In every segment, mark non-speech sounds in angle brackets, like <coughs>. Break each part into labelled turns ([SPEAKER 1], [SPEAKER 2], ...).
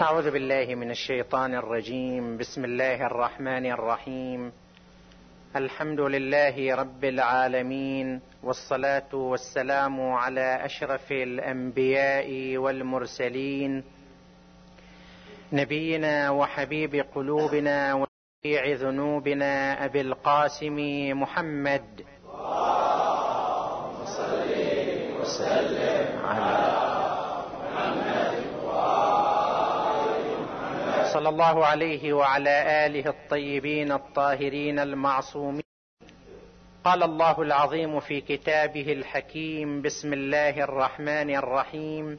[SPEAKER 1] أعوذ بالله من الشيطان الرجيم. بسم الله الرحمن الرحيم. الحمد لله رب العالمين والصلاة والسلام على أشرف الأنبياء والمرسلين. نبينا وحبيب قلوبنا وشفيع ذنوبنا أبي القاسم محمد. وسلم على صلى الله عليه وعلى آله الطيبين الطاهرين المعصومين. قال الله العظيم في كتابه الحكيم بسم الله الرحمن الرحيم.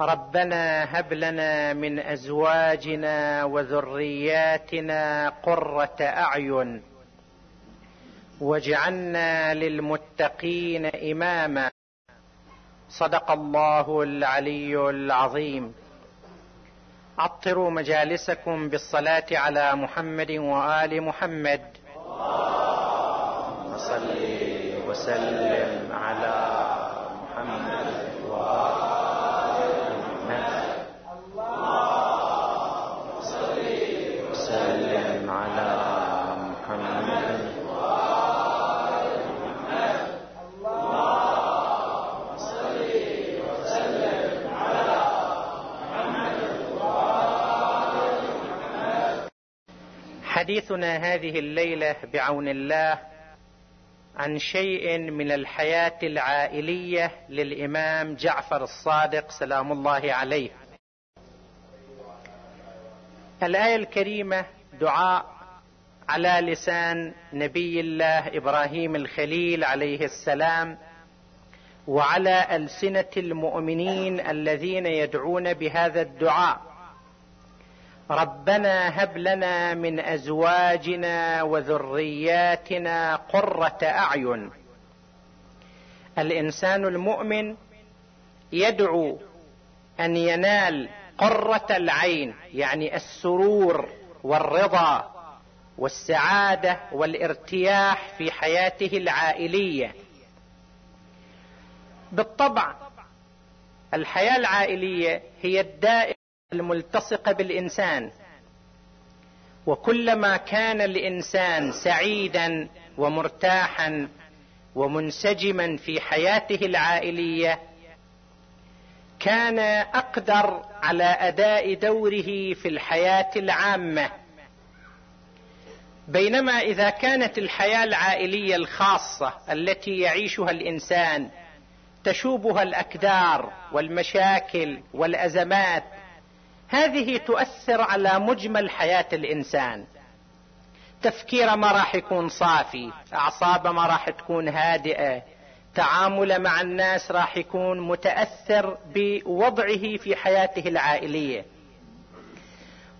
[SPEAKER 1] ربنا هب لنا من أزواجنا وذرياتنا قرة أعين واجعلنا للمتقين إماما. صدق الله العلي العظيم. عطروا مجالسكم بالصلاة على محمد وآل محمد. صل وسلم على حديثنا هذه الليلة بعون الله عن شيء من الحياة العائلية للإمام جعفر الصادق سلام الله عليه. الآية الكريمة دعاء على لسان نبي الله إبراهيم الخليل عليه السلام وعلى ألسنة المؤمنين الذين يدعون بهذا الدعاء. ربنا هب لنا من أزواجنا وذرياتنا قرة أعين. الإنسان المؤمن يدعو أن ينال قرة العين يعني السرور والرضا والسعادة والارتياح في حياته العائلية. بالطبع الحياة العائلية هي الدائرة الملتصقه بالإنسان. وكلما كان الإنسان سعيدا ومرتاحا ومنسجما في حياته العائلية كان أقدر على أداء دوره في الحياة العامة. بينما إذا كانت الحياة العائلية الخاصة التي يعيشها الإنسان تشوبها الأكدار والمشاكل والأزمات هذه تؤثر على مجمل حياة الإنسان. تفكيره ما راح يكون صافي اعصابه ما راح تكون هادئة تعامله مع الناس راح يكون متأثر بوضعه في حياته العائلية.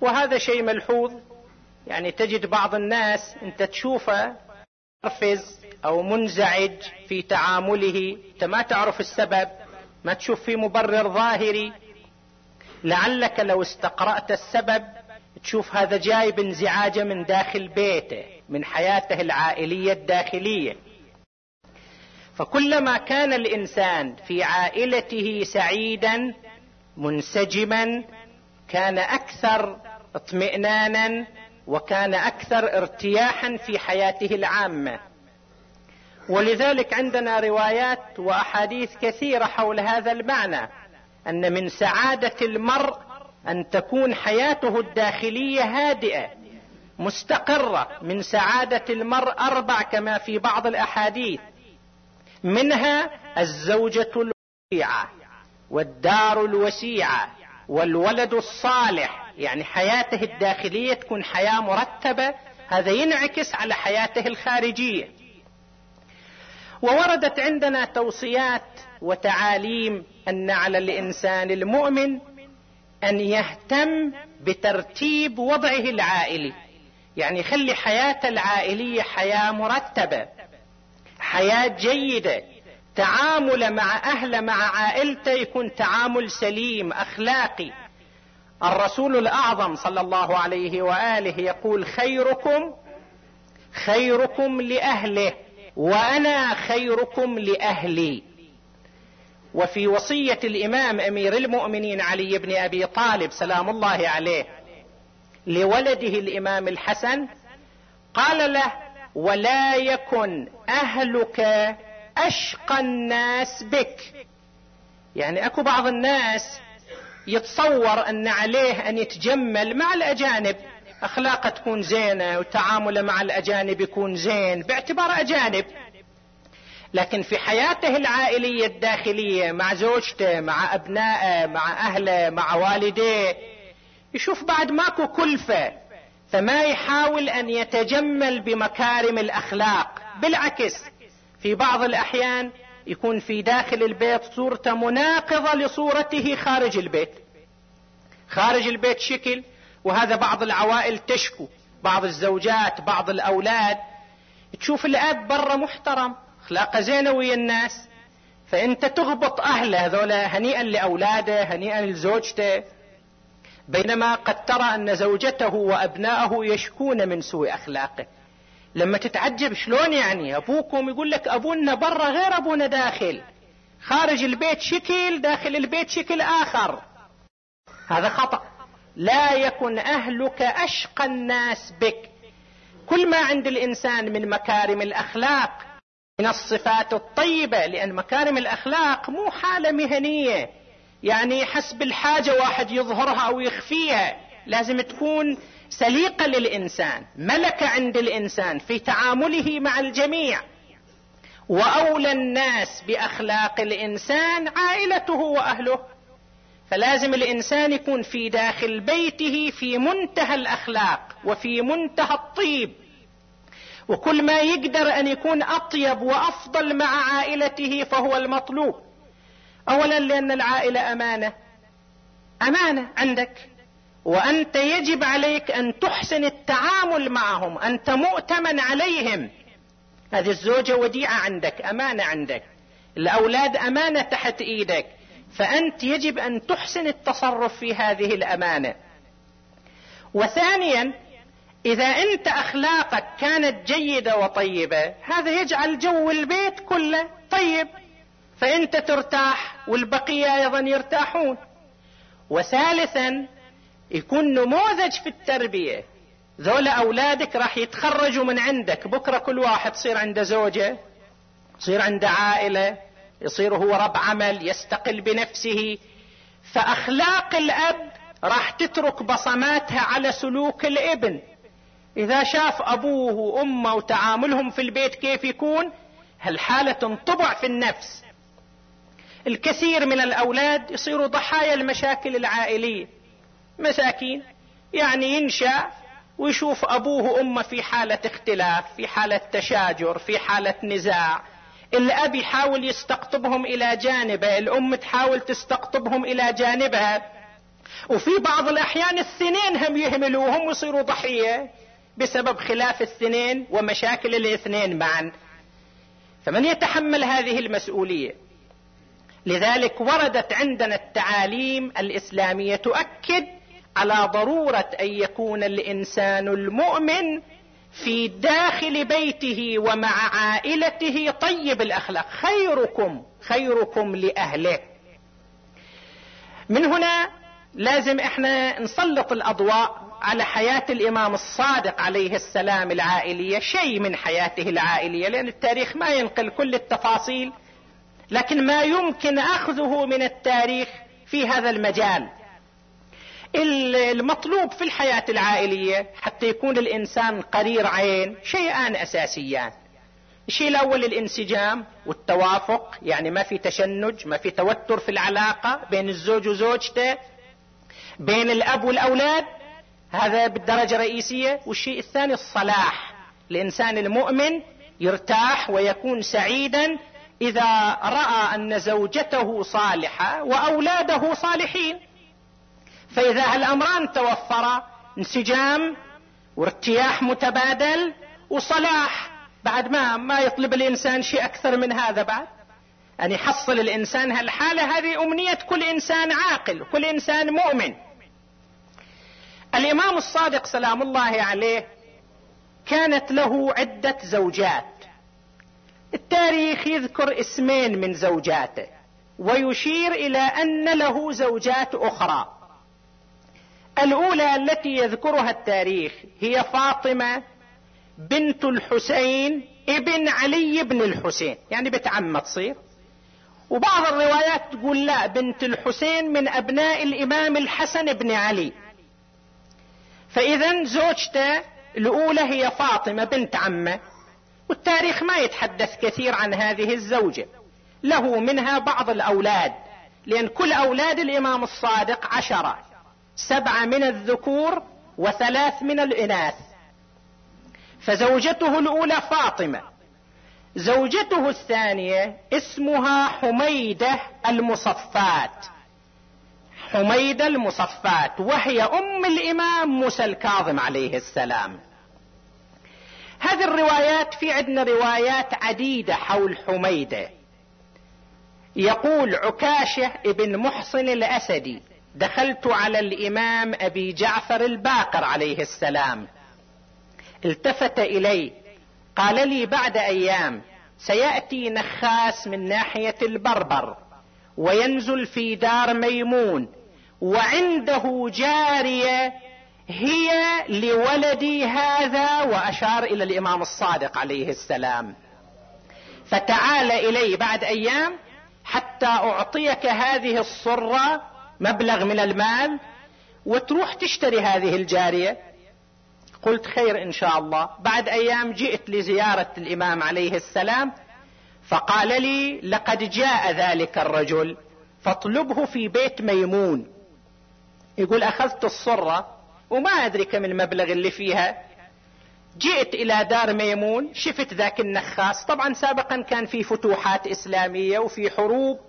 [SPEAKER 1] وهذا شيء ملحوظ يعني تجد بعض الناس أنت تشوفه مرفز أو منزعج في تعامله. أنت ما تعرف السبب ما تشوف فيه مبرر ظاهري. لعلك لو استقرأت السبب تشوف هذا جاي بانزعاجه من داخل بيته من حياته العائلية الداخلية. فكلما كان الإنسان في عائلته سعيدا منسجما كان أكثر اطمئنانا وكان أكثر ارتياحا في حياته العامة. ولذلك عندنا روايات وأحاديث كثيرة حول هذا المعنى. أن من سعادة المرء أن تكون حياته الداخلية هادئة مستقرة. من سعادة المرء أربع كما في بعض الأحاديث. منها الزوجة الوسيعة والدار الوسيعة والولد الصالح. يعني حياته الداخلية تكون حياة مرتبة. هذا ينعكس على حياته الخارجية. ووردت عندنا توصيات وتعاليم أن على الإنسان المؤمن أن يهتم بترتيب وضعه العائلي. يعني خلي حياته العائلية حياة مرتبة حياة جيدة. تعامل مع اهله مع عائلته يكون تعامل سليم أخلاقي. الرسول الأعظم صلى الله عليه وآله يقول خيركم خيركم لأهله. وأنا خيركم لأهلي. وفي وصية الإمام أمير المؤمنين علي بن أبي طالب سلام الله عليه لولده الإمام الحسن قال له ولا يكن أهلك أشقى الناس بك. يعني أكو بعض الناس يتصور أن عليه أن يتجمل مع الأجانب. اخلاقه تكون زينة وتعامله مع الأجانب يكون زين باعتبار أجانب. لكن في حياته العائلية الداخلية مع زوجته مع أبنائه مع أهله مع والديه يشوف بعد ماكو كلفة. فما يحاول أن يتجمل بمكارم الأخلاق بالعكس في بعض الأحيان يكون في داخل البيت صورته مناقضة لصورته خارج البيت. خارج البيت شكل وهذا بعض العوائل تشكو بعض الزوجات بعض الأولاد. تشوف الأب برا محترم اخلاقه زينه ويا الناس. فأنت تغبط أهله هذولا هنيئا لأولاده هنيئا لزوجته. بينما قد ترى أن زوجته وابنائه يشكون من سوء أخلاقه. لما تتعجب شلون يعني؟ أبوكم يقول لك أبونا برا غير أبونا داخل. خارج البيت شكل داخل البيت شكل آخر. هذا خطأ. لا يكن أهلك أشقى الناس بك. كل ما عند الإنسان من مكارم الأخلاق من الصفات الطيبة لأن مكارم الأخلاق مو حالة مهنية. يعني حسب الحاجة واحد يظهرها أو يخفيها لازم تكون سليقة للإنسان ملكة عند الإنسان في تعامله مع الجميع. وأولى الناس بأخلاق الإنسان عائلته وأهله. فلازم الإنسان يكون في داخل بيته في منتهى الأخلاق وفي منتهى الطيب. وكل ما يقدر أن يكون أطيب وأفضل مع عائلته فهو المطلوب. اولا لأن العائله أمانة. أمانة عندك. وأنت يجب عليك أن تحسن التعامل معهم انت مؤتمن عليهم. هذه الزوجة وديعة عندك أمانة عندك. الأولاد أمانة تحت إيدك. فأنت يجب أن تحسن التصرف في هذه الأمانة. وثانيا إذا أنت أخلاقك كانت جيدة وطيبة هذا يجعل جو البيت كله طيب. فأنت ترتاح والبقية أيضا يرتاحون. وثالثا يكون نموذج في التربية. ذولا أولادك راح يتخرجوا من عندك بكرة كل واحد يصير عنده زوجة يصير عنده عائلة. يصير هو رب عمل يستقل بنفسه. فأخلاق الأب راح تترك بصماتها على سلوك الابن. إذا شاف أبوه وأمه وتعاملهم في البيت كيف يكون هالحالة تنطبع في النفس. الكثير من الأولاد يصيروا ضحايا المشاكل العائلية. مساكين. يعني ينشأ ويشوف أبوه وأمه في حالة اختلاف في حالة تشاجر في حالة نزاع. الاب يحاول يستقطبهم إلى جانبه الأم تحاول تستقطبهم إلى جانبها. وفي بعض الأحيان الاثنين هم يهملوهم ويصيروا ضحية بسبب خلاف الاثنين ومشاكل الاثنين معا. فمن يتحمل هذه المسؤولية؟ لذلك وردت عندنا التعاليم الإسلامية تؤكد على ضرورة أن يكون الإنسان المؤمن في داخل بيته ومع عائلته طيب الأخلاق. خيركم خيركم لأهله. من هنا لازم إحنا نسلط الأضواء على حياة الإمام الصادق عليه السلام العائلية. شيء من حياته العائلية لأن التاريخ ما ينقل كل التفاصيل لكن ما يمكن أخذه من التاريخ في هذا المجال. المطلوب في الحياة العائلية حتى يكون الإنسان قرير عين شيئان أساسيان. الشيء الأول الانسجام والتوافق يعني ما في تشنج ما في توتر في العلاقة بين الزوج وزوجته بين الأب والأولاد هذا بالدرجة الرئيسية. والشيء الثاني الصلاح الإنسان المؤمن يرتاح ويكون سعيدا إذا رأى أن زوجته صالحة وأولاده صالحين. فإذا هالامران توفرا انسجام وارتياح متبادل وصلاح. بعد ما ما يطلب الإنسان شيء أكثر من هذا بعد. أن يحصل الإنسان هالحالة هذه أمنية كل إنسان عاقل كل إنسان مؤمن. الإمام الصادق سلام الله عليه كانت له عدة زوجات. التاريخ يذكر اسمين من زوجاته ويشير إلى أن له زوجات أخرى. الأولى التي يذكرها التاريخ هي فاطمة بنت الحسين ابن علي بن الحسين يعني بنت عمه تصير وبعض الروايات تقول لا بنت الحسين من أبناء الإمام الحسن بن علي. فاذا زوجته الأولى هي فاطمة بنت عمه والتاريخ ما يتحدث كثير عن هذه الزوجة. له منها بعض الأولاد لأن كل أولاد الإمام الصادق عشرة. سبعة من الذكور وثلاث من الإناث. فزوجته الأولى فاطمة. زوجته الثانية اسمها حميدة المصفات. حميدة المصفات وهي أم الإمام موسى الكاظم عليه السلام. هذه الروايات في عندنا روايات عديدة حول حميدة. يقول عكاشة ابن محصن الأسدي دخلت على الإمام أبي جعفر الباقر عليه السلام. التفت إلي قال لي بعد أيام سيأتي نخاس من ناحية البربر وينزل في دار ميمون وعنده جارية هي لولدي هذا وأشار إلى الإمام الصادق عليه السلام. فتعال إلي بعد أيام حتى أعطيك هذه الصرة مبلغ من المال وتروح تشتري هذه الجارية. قلت خير إن شاء الله. بعد أيام جئت لزيارة الإمام عليه السلام فقال لي لقد جاء ذلك الرجل فاطلبه في بيت ميمون. يقول أخذت الصرة وما أدري كم المبلغ اللي فيها. جئت إلى دار ميمون شفت ذاك النخاس. طبعا سابقا كان في فتوحات إسلامية وفي حروب.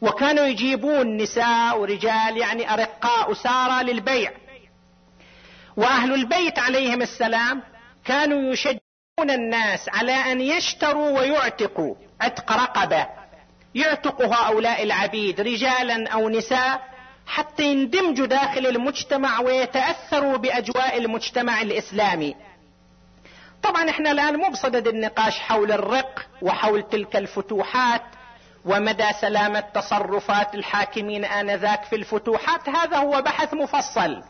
[SPEAKER 1] وكانوا يجيبون نساء ورجال يعني أرقاء اسارى للبيع. وأهل البيت عليهم السلام كانوا يشجعون الناس على أن يشتروا ويعتقوا عتق رقبة. يعتق هؤلاء العبيد رجالا أو نساء حتى يندمجوا داخل المجتمع ويتأثروا بأجواء المجتمع الإسلامي. طبعا إحنا الآن مو بصدد النقاش حول الرق وحول تلك الفتوحات ومدى سلامه تصرفات الحاكمين آنذاك في الفتوحات؟ هذا هو بحث مفصل.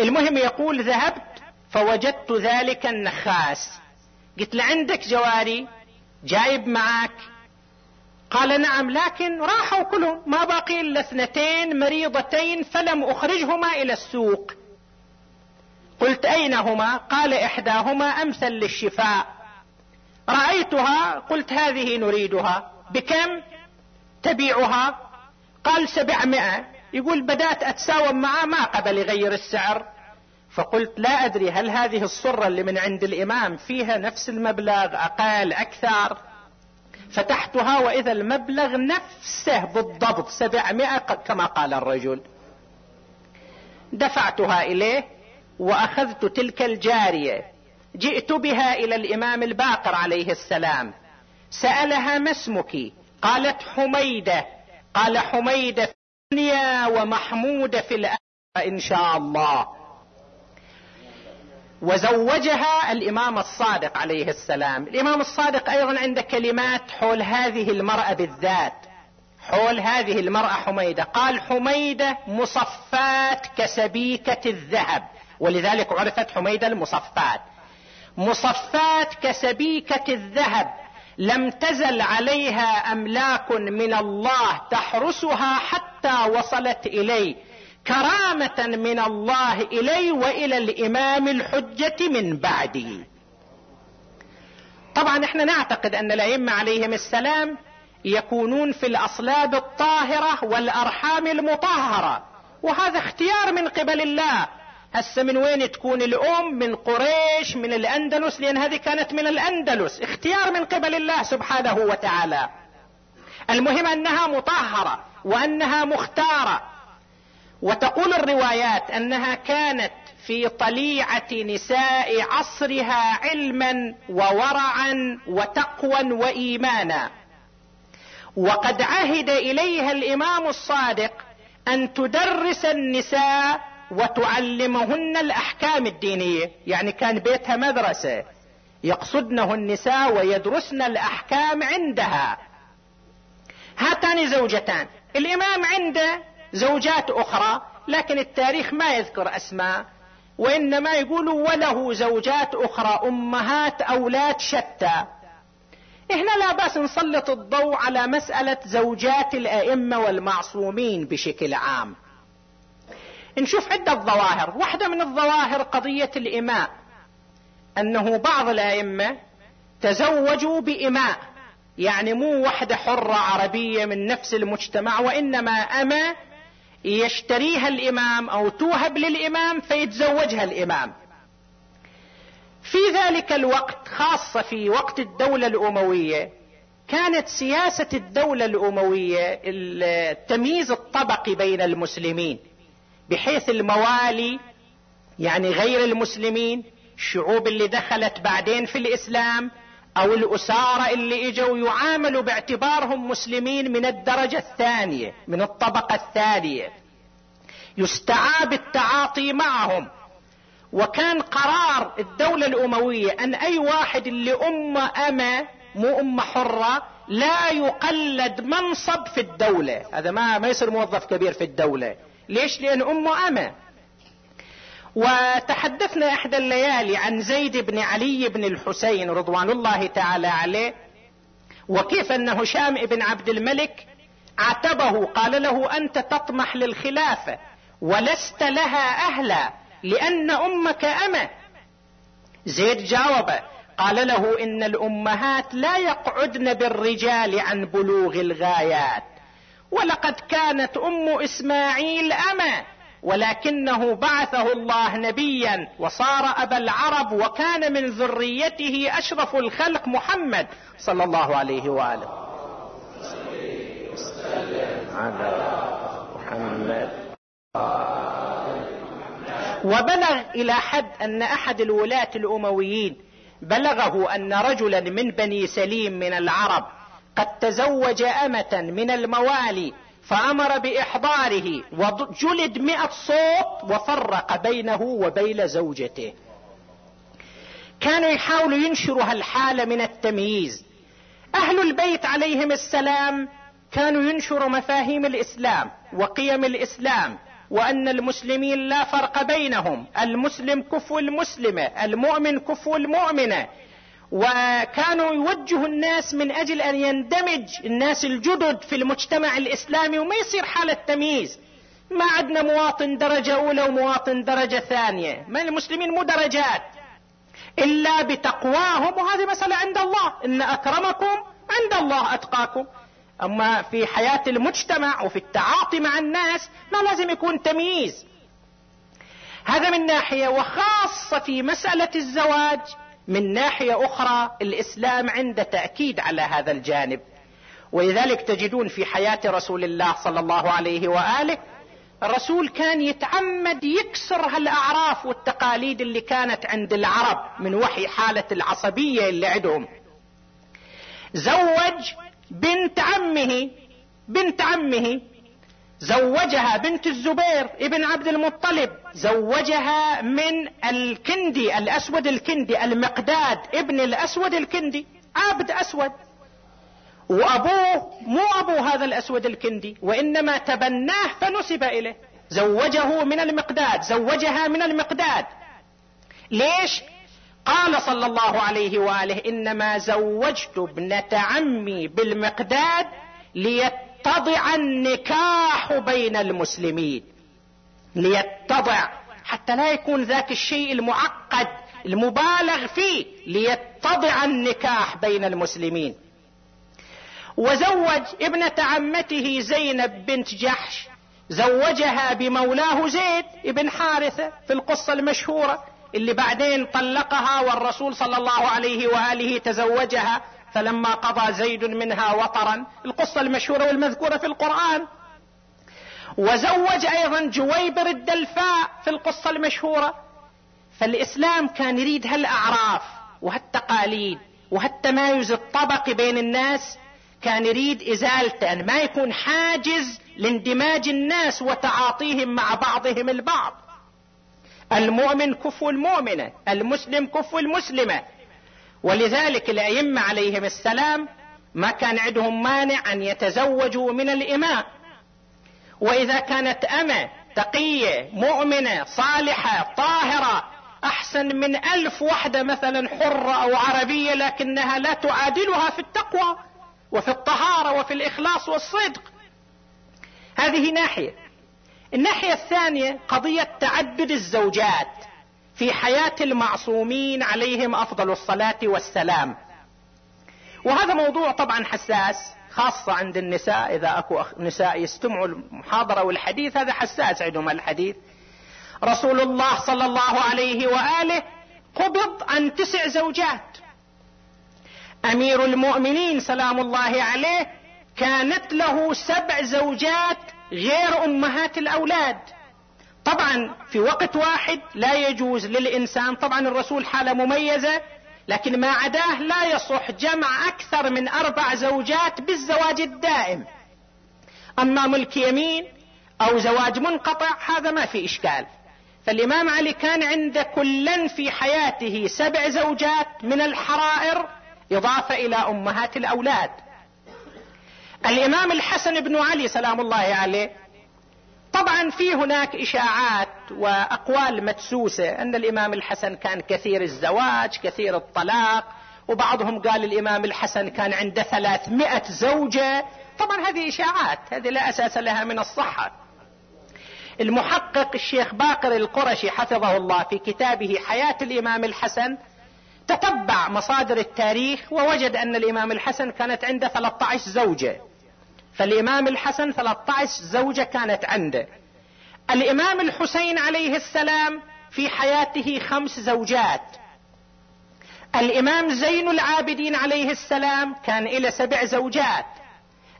[SPEAKER 1] المهم يقول ذهبت فوجدت ذلك النخاس. قلت له عندك جواري جايب معك قال نعم لكن راحوا كلهم ما باقي إلا اثنتين مريضتين فلم أخرجهما إلى السوق. قلت أين هما؟ قال إحداهما أمثل للشفاء. رأيتها قلت هذه نريدها. بكم تبيعها؟ قال سبعمائة. يقول بدأت أتساوم معه ما قبل يغير السعر. فقلت لا أدري هل هذه الصرة اللي من عند الإمام فيها نفس المبلغ أقل أكثر؟ فتحتها وإذا المبلغ نفسه بالضبط سبعمائة كما قال الرجل. دفعتها إليه وأخذت تلك الجارية. جئت بها إلى الإمام الباقر عليه السلام. سألها ما اسمك؟ قالت حميدة. قال حميدة في الدنيا ومحمودة في الآخرة إن شاء الله. وزوجها الإمام الصادق عليه السلام. الإمام الصادق أيضا عنده كلمات حول هذه المرأة بالذات. حول هذه المرأة حميدة. قال حميدة مصفات كسبيكة الذهب. ولذلك عرفت حميدة المصفات. مصفات كسبيكة الذهب. لم تزل عليها أملاك من الله تحرسها حتى وصلت إليه. كرامة من الله الي وإلى الإمام الحجة من بعده. طبعا إحنا نعتقد أن الأئمة عليهم السلام يكونون في الأصلاب الطاهرة والأرحام المطهرة. وهذا اختيار من قبل الله. هسه من وين تكون الأم؟ من قريش من الأندلس لأن هذه كانت من الأندلس اختيار من قبل الله سبحانه وتعالى. المهم أنها مطهرة وأنها مختارة. وتقول الروايات أنها كانت في طليعة نساء عصرها علما وورعا وتقوى وإيمانا. وقد عهد إليها الإمام الصادق أن تدرس النساء وتعلمهن الأحكام الدينية يعني كان بيتها مدرسة يقصدنه النساء ويدرسن الأحكام عندها. هاتان زوجتان الإمام عنده زوجات أخرى لكن التاريخ ما يذكر أسماء وإنما يقول وله زوجات أخرى أمهات أولاد شتى. هنا لا بأس نسلط الضوء على مسألة زوجات الأئمة والمعصومين بشكل عام. نشوف عدة ظواهر. واحدة من الظواهر قضية الإماء. أنه بعض الأئمة تزوجوا بإماء. يعني مو وحدة حرة عربية من نفس المجتمع وإنما اما يشتريها الإمام أو توهب للإمام فيتزوجها الإمام. في ذلك الوقت خاصة في وقت الدولة الأموية كانت سياسة الدولة الأموية التمييز الطبقي بين المسلمين. بحيث الموالي يعني غير المسلمين الشعوب اللي دخلت بعدين في الإسلام أو الأسارة اللي إجوا يعاملوا باعتبارهم مسلمين من الدرجة الثانية من الطبقة الثانية. يستعاب التعاطي معهم. وكان قرار الدولة الأموية أن أي واحد اللي أمة اما مو أمة حرة لا يقلد منصب في الدولة. هذا ما ما يصير موظف كبير في الدولة. ليش؟ لأن أمة. اما وتحدثنا إحدى الليالي عن زيد بن علي بن الحسين رضوان الله تعالى عليه وكيف ان هشام بن عبد الملك عتبه قال له أنت تطمح للخلافة ولست لها أهلا لأن أمك أمة. زيد جاوب قال له إن الأمهات لا يقعدن بالرجال عن بلوغ الغايات. ولقد كانت أم إسماعيل اما ولكنه بعثه الله نبيا وصار أبا العرب وكان من ذريته أشرف الخلق محمد صلى الله عليه وآله. على محمد وبلغ إلى حد أن أحد الولاة الأمويين بلغه أن رجلا من بني سليم من العرب قد تزوج أمة من الموالي فأمر بإحضاره وجلد مئة صوت وفرق بينه وبين زوجته. كانوا يحاولوا ينشروا هالحالة من التمييز. أهل البيت عليهم السلام كانوا ينشروا مفاهيم الإسلام وقيم الإسلام وأن المسلمين لا فرق بينهم المسلم كفو المسلمة المؤمن كفو المؤمنة. وكانوا يوجهوا الناس من أجل أن يندمج الناس الجدد في المجتمع الإسلامي وما يصير حالة تمييز ما عندنا مواطن درجة أولى ومواطن درجة ثانية. ما المسلمين مو درجات. إلا بتقواهم وهذه مسألة عند الله. إن أكرمكم عند الله أتقاكم. أما في حياة المجتمع وفي التعاطي مع الناس ما لازم يكون تمييز. هذا من ناحية وخاصة في مسألة الزواج. من ناحية أخرى الإسلام عنده تأكيد على هذا الجانب. ولذلك تجدون في حياة رسول الله صلى الله عليه وآله الرسول كان يتعمد يكسر هالأعراف والتقاليد اللي كانت عند العرب من وحي حالة العصبية اللي عندهم. زوج بنت عمه بنت عمه زوجها بنت الزبير ابن عبد المطلب زوجها من الكندي الأسود الكندي المقداد ابن الأسود الكندي عبد أسود. وأبوه مو أبو هذا الأسود الكندي وإنما تبناه فنسب إليه. زوجه من المقداد زوجها من المقداد. ليش؟ قال صلى الله عليه وآله إنما زوجت ابنة عمي بالمقداد ليت ليتضع النكاح بين المسلمين. ليتضع حتى لا يكون ذاك الشيء المعقد المبالغ فيه ليتضع النكاح بين المسلمين. وزوج ابنة عمته زينب بنت جحش زوجها بمولاه زيد ابن حارثة في القصة المشهورة اللي بعدين طلقها والرسول صلى الله عليه وآله تزوجها فلما قضى زيد منها وطرا القصة المشهورة والمذكورة في القرآن. وزوج أيضا جويبر الدلفاء في القصة المشهورة. فالإسلام كان يريد هالأعراف وهالتقاليد وهالتمايز الطبقي بين الناس كان يريد إزالته أن ما يكون حاجز لاندماج الناس وتعاطيهم مع بعضهم البعض. المؤمن كفو المؤمنة المسلم كفو المسلمة. ولذلك الأئمة عليهم السلام ما كان عندهم مانع أن يتزوجوا من الاماء وإذا كانت أمة تقية مؤمنة صالحة طاهرة أحسن من ألف وحدة مثلا حرة أو عربية لكنها لا تعادلها في التقوى وفي الطهارة وفي الإخلاص والصدق. هذه ناحية. الناحية الثانية قضية تعدد الزوجات في حياة المعصومين عليهم أفضل الصلاة والسلام. وهذا موضوع طبعا حساس. خاصة عند النساء إذا أكو نساء يستمعوا المحاضرة والحديث هذا حساس عندهم الحديث. رسول الله صلى الله عليه وآله قبض عن تسع زوجات. أمير المؤمنين سلام الله عليه كانت له سبع زوجات غير أمهات الأولاد. طبعا في وقت واحد لا يجوز للإنسان طبعا الرسول حالة مميزة لكن ما عداه لا يصح جمع أكثر من أربع زوجات بالزواج الدائم. أما ملك يمين أو زواج منقطع هذا ما في إشكال. فالإمام علي كان عند كلا في حياته سبع زوجات من الحرائر إضافة إلى أمهات الأولاد. الإمام الحسن بن علي سلام الله عليه طبعا في هناك إشاعات وأقوال مدسوسة أن الإمام الحسن كان كثير الزواج كثير الطلاق وبعضهم قال الإمام الحسن كان عنده ثلاثمائة زوجة. طبعا هذه إشاعات هذه لا أساس لها من الصحة. المحقق الشيخ باقر القرشي حفظه الله في كتابه حياة الإمام الحسن تتبع مصادر التاريخ ووجد أن الإمام الحسن كانت عنده 13 زوجة. فالإمام الحسن 13 زوجة كانت عنده. الإمام الحسين عليه السلام في حياته خمس زوجات. الإمام زين العابدين عليه السلام كان إلى سبع زوجات.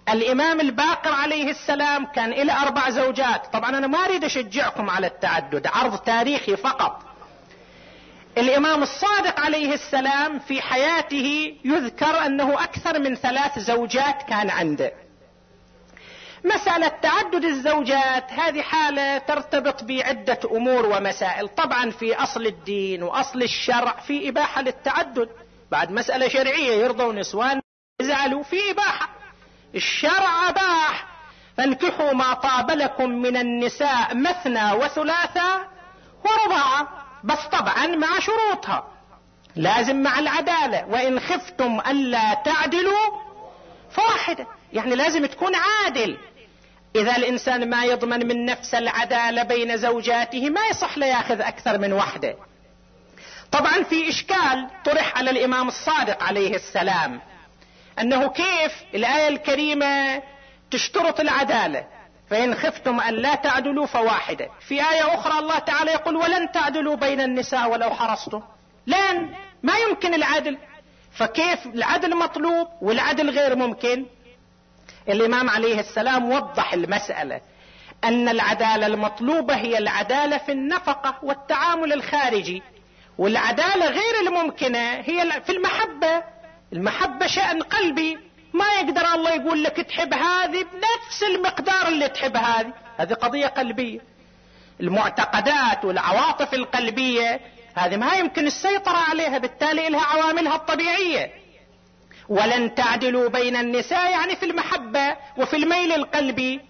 [SPEAKER 1] الإمام الباقر عليه السلام كان إلى أربع زوجات. طبعا أنا ما أريد أشجعكم على التعدد عرض تاريخي فقط. الإمام الصادق عليه السلام في حياته يذكر أنه أكثر من ثلاث زوجات كان عنده. مسألة تعدد الزوجات هذه حالة ترتبط بعدة أمور ومسائل. طبعا في أصل الدين وأصل الشرع في إباحة للتعدد. بعد مسألة شرعية يرضوا نسوان يزعلوا في إباحة. الشرع أباح. فانكحوا ما طاب لكم من النساء مثنى وثلاثة ورباعة بس طبعا مع شروطها. لازم مع العدالة. وإن خفتم ألا تعدلوا فواحدة. يعني لازم تكون عادل. إذا الإنسان ما يضمن من نفس العدالة بين زوجاته ما يصح له ياخذ أكثر من وحده. طبعا في إشكال طرح على الإمام الصادق عليه السلام أنه كيف الآية الكريمة تشترط العدالة؟ فإن خفتم أن لا تعدلوا فواحدة. في آية أخرى الله تعالى يقول ولن تعدلوا بين النساء ولو حرصتم. لن ما يمكن العدل. فكيف العدل مطلوب والعدل غير ممكن؟ الإمام عليه السلام وضح المسألة أن العدالة المطلوبة هي العدالة في النفقة والتعامل الخارجي والعدالة غير الممكنة هي في المحبة. المحبة شأن قلبي. ما يقدر الله يقول لك تحب هذه بنفس المقدار اللي تحب هذه. هذه قضية قلبية. المعتقدات والعواطف القلبية هذه ما يمكن السيطرة عليها بالتالي لها عواملها الطبيعية. ولن تعدلوا بين النساء يعني في المحبة وفي الميل القلبي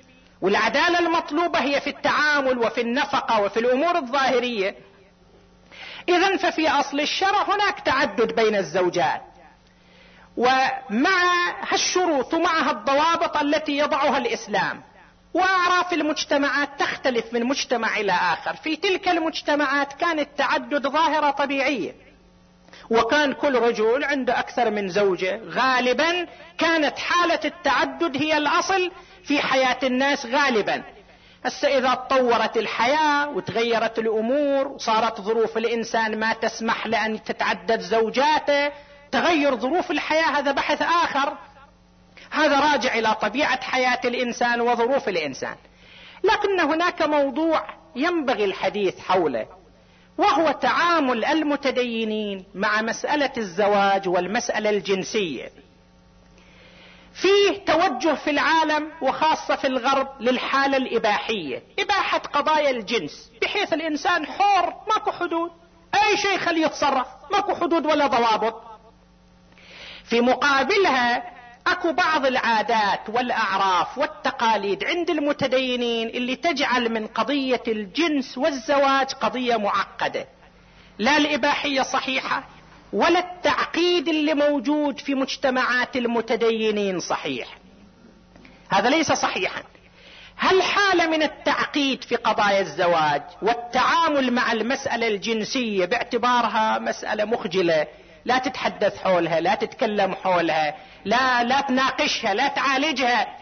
[SPEAKER 1] والعدالة المطلوبة هي في التعامل وفي النفقة وفي الأمور الظاهرية. إذا ففي أصل الشرع هناك تعدد بين الزوجات. ومع هالشروط ومعها الضوابط التي يضعها الإسلام وأعراف المجتمعات تختلف من مجتمع إلى آخر. في تلك المجتمعات كان التعدد ظاهرة طبيعية. وكان كل رجل عنده أكثر من زوجة. غالبا كانت حالة التعدد هي الأصل في حياة الناس غالبا. هسه إذا تطورت الحياة وتغيرت الأمور وصارت ظروف الإنسان ما تسمح لأن تتعدد زوجاته تغير ظروف الحياة هذا بحث آخر. هذا راجع إلى طبيعة حياة الإنسان وظروف الإنسان. لكن هناك موضوع ينبغي الحديث حوله. وهو تعامل المتدينين مع مسألة الزواج والمسألة الجنسية. فيه توجه في العالم وخاصة في الغرب للحالة الإباحية إباحة قضايا الجنس بحيث الإنسان حر ماكو حدود. أي شيء خليه يتصرف ماكو حدود ولا ضوابط. في مقابلها أكو بعض العادات والأعراف والتقاليد عند المتدينين اللي تجعل من قضية الجنس والزواج قضية معقدة. لا الإباحية صحيحة ولا التعقيد اللي موجود في مجتمعات المتدينين صحيح. هذا ليس صحيحا. هل حالة من التعقيد في قضايا الزواج والتعامل مع المسألة الجنسية باعتبارها مسألة مخجلة لا تتحدث حولها لا تتكلم حولها لا لا تناقشها لا تعالجها.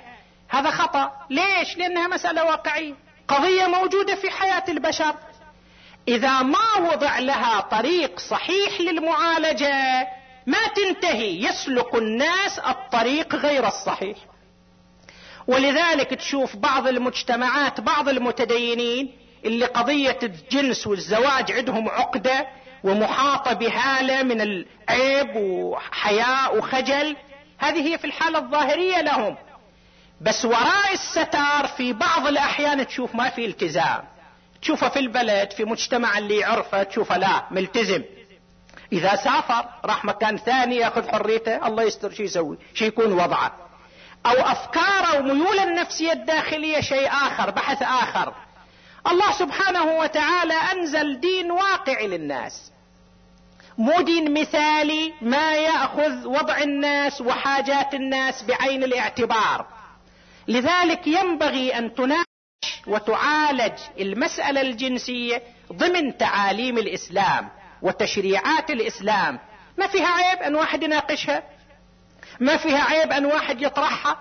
[SPEAKER 1] هذا خطأ. ليش؟ لأنها مسألة واقعية. قضية موجودة في حياة البشر. إذا ما وضع لها طريق صحيح للمعالجة ما تنتهي. يسلك الناس الطريق غير الصحيح. ولذلك تشوف بعض المجتمعات بعض المتدينين اللي قضية الجنس والزواج عندهم عقدة ومحاطة بهالة من العيب وحياء وخجل. هذه هي في الحالة الظاهرية لهم. بس وراء الستار في بعض الأحيان تشوف ما في التزام. تشوفه في البلد في مجتمع اللي يعرفه تشوفه لا ملتزم. إذا سافر راح مكان ثاني يأخذ حريته الله يستر شو يسوي؟ شو يكون وضعه؟ أو أفكاره وميوله النفسية الداخلية شيء آخر بحث آخر. الله سبحانه وتعالى أنزل دين واقعي للناس. مو دين مثالي ما يأخذ وضع الناس وحاجات الناس بعين الاعتبار. لذلك ينبغي أن تناقش وتعالج المسألة الجنسية ضمن تعاليم الإسلام وتشريعات الإسلام. ما فيها عيب أن واحد يناقشها؟ ما فيها عيب أن واحد يطرحها؟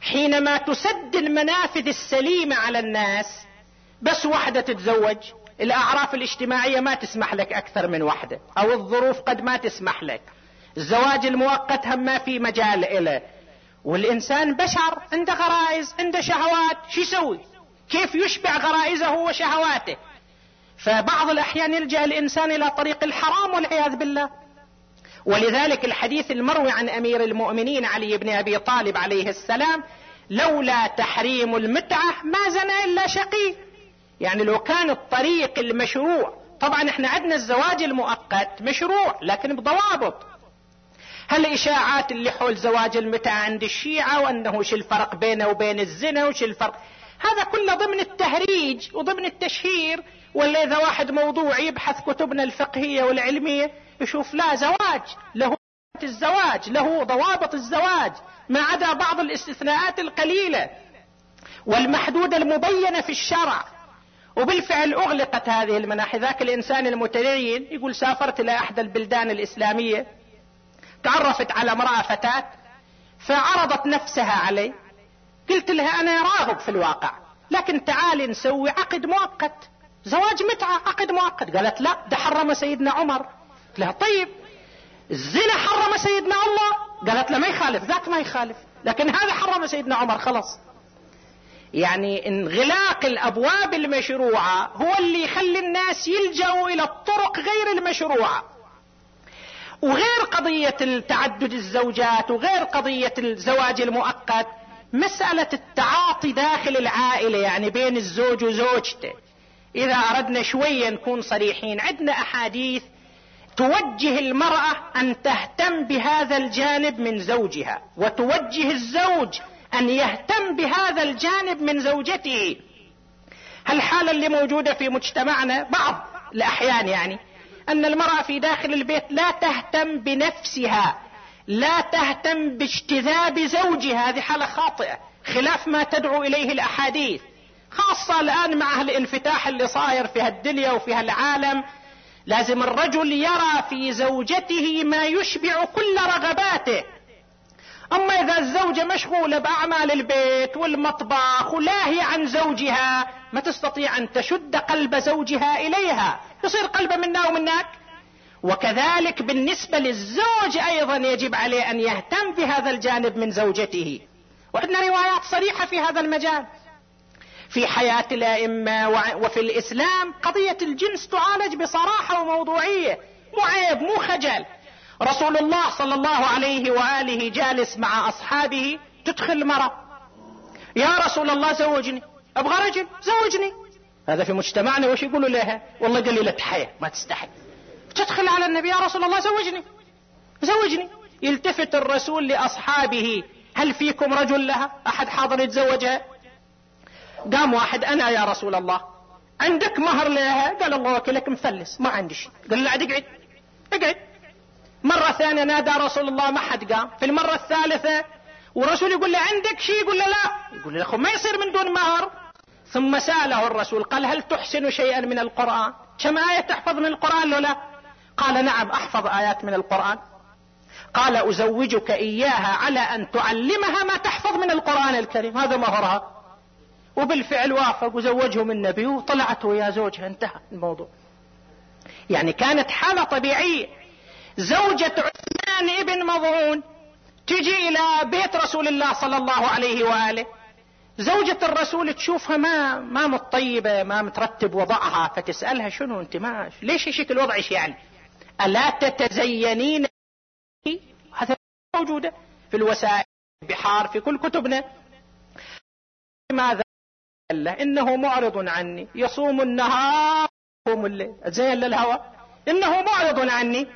[SPEAKER 1] حينما تسد المنافذ السليمة على الناس بس واحدة تتزوج الأعراف الاجتماعية ما تسمح لك أكثر من واحدة أو الظروف قد ما تسمح لك. الزواج المؤقت هم ما في مجال إله. والإنسان بشر عنده غرائز عنده شهوات شو يسوي؟ كيف يشبع غرائزه وشهواته؟ فبعض الأحيان يلجأ الإنسان إلى طريق الحرام والعياذ بالله. ولذلك الحديث المروي عن أمير المؤمنين علي بن أبي طالب عليه السلام لولا تحريم المتعة ما زنى إلا شقي. يعني لو كان الطريق المشروع طبعا إحنا عندنا الزواج المؤقت مشروع لكن بضوابط. هالاشاعات اللي حول زواج المتعة عند الشيعة وأنه شو الفرق بينه وبين الزنا وش الفرق؟ هذا كله ضمن التهريج وضمن التشهير ولا إذا واحد موضوع يبحث كتبنا الفقهية والعلمية يشوف لا زواج له الزواج له ضوابط الزواج ما عدا بعض الاستثناءات القليلة. والمحدودة المبينة في الشرع. وبالفعل أغلقت هذه المناحي. ذاك الإنسان المتدين يقول سافرت إلى احدى البلدان الإسلامية تعرفت على امرأة فتاة فعرضت نفسها علي. قلت لها أنا راغب في الواقع لكن تعالي نسوي عقد مؤقت. زواج متعة عقد مؤقت. قالت لا ده حرم سيدنا عمر. قلت لها طيب الزنا حرم سيدنا الله قالت لا ما يخالف ذاك ما يخالف لكن هذا حرم سيدنا عمر خلاص. يعني انغلاق الأبواب المشروعة هو اللي يخلي الناس يلجأوا إلى الطرق غير المشروعة. وغير قضية التعدد الزوجات وغير قضية الزواج المؤقت مسألة التعاطي داخل العائلة يعني بين الزوج وزوجته. إذا أردنا شوية نكون صريحين عندنا أحاديث توجه المرأة أن تهتم بهذا الجانب من زوجها وتوجه الزوج أن يهتم بهذا الجانب من زوجته. هالحالة اللي موجودة في مجتمعنا؟ بعض الأحيان يعني. أن المرأة في داخل البيت لا تهتم بنفسها لا تهتم باجتذاب زوجها. هذه حالة خاطئة خلاف ما تدعو إليه الأحاديث. خاصة الآن مع الانفتاح اللي صاير في هالدنيا وفي هالعالم لازم الرجل يرى في زوجته ما يشبع كل رغباته. أما إذا الزوجة مشغولة بأعمال البيت والمطبخ ولاهية عن زوجها ما تستطيع أن تشد قلب زوجها إليها. يصير قلبه منا ومنك وكذلك بالنسبة للزوج أيضا يجب عليه أن يهتم بهذا الجانب من زوجته. وعندنا روايات صريحة في هذا المجال. في حياة الأئمة وفي الإسلام قضية الجنس تعالج بصراحة وموضوعية. مو عيب مو خجل. رسول الله صلى الله عليه وآله جالس مع أصحابه تدخل مرة يا رسول الله زوجني. أبغى رجل؟ زوجني. هذا في مجتمعنا وش يقولوا لها؟ والله قليلة حياة ما تستحي. تدخل على النبي يا رسول الله زوجني. زوجني. يلتفت الرسول لأصحابه. هل فيكم رجل لها؟ أحد حاضر يتزوجها؟ قام واحد أنا يا رسول الله. عندك مهر لها؟ قال الله وكلك مفلس ما عندي شيء. قال عاد أقعد. أقعد. مرة ثانية نادى رسول الله ما حد قام. في المرة الثالثة ورسول يقول له عندك شيء يقول له لا. يقول له ما يصير من دون مهر. ثم سأله الرسول قال هل تحسن شيئا من القرآن؟ كم آية تحفظ من القرآن له لا؟ قال نعم أحفظ آيات من القرآن. قال أزوجك إياها على أن تعلمها ما تحفظ من القرآن الكريم. هذا مهرها. وبالفعل وافق. وزوجهم النبي وطلعت ويا زوجها. انتهى الموضوع. يعني كانت حالة طبيعية. زوجة عثمان ابن مظعون تجي إلى بيت رسول الله صلى الله عليه وآله. زوجة الرسول تشوفها ما ما متطيبة ما مترتب وضعها فتسألها شنو أنت ما ليش شكل وضعك يعني؟ ألا تتزينين؟ هذا موجودة في الوسائل بحار في كل كتبنا. ماذا؟ إنه معرض عني. يصوم النهار يقوم الليل. زين للهوى؟ إنه معرض عني.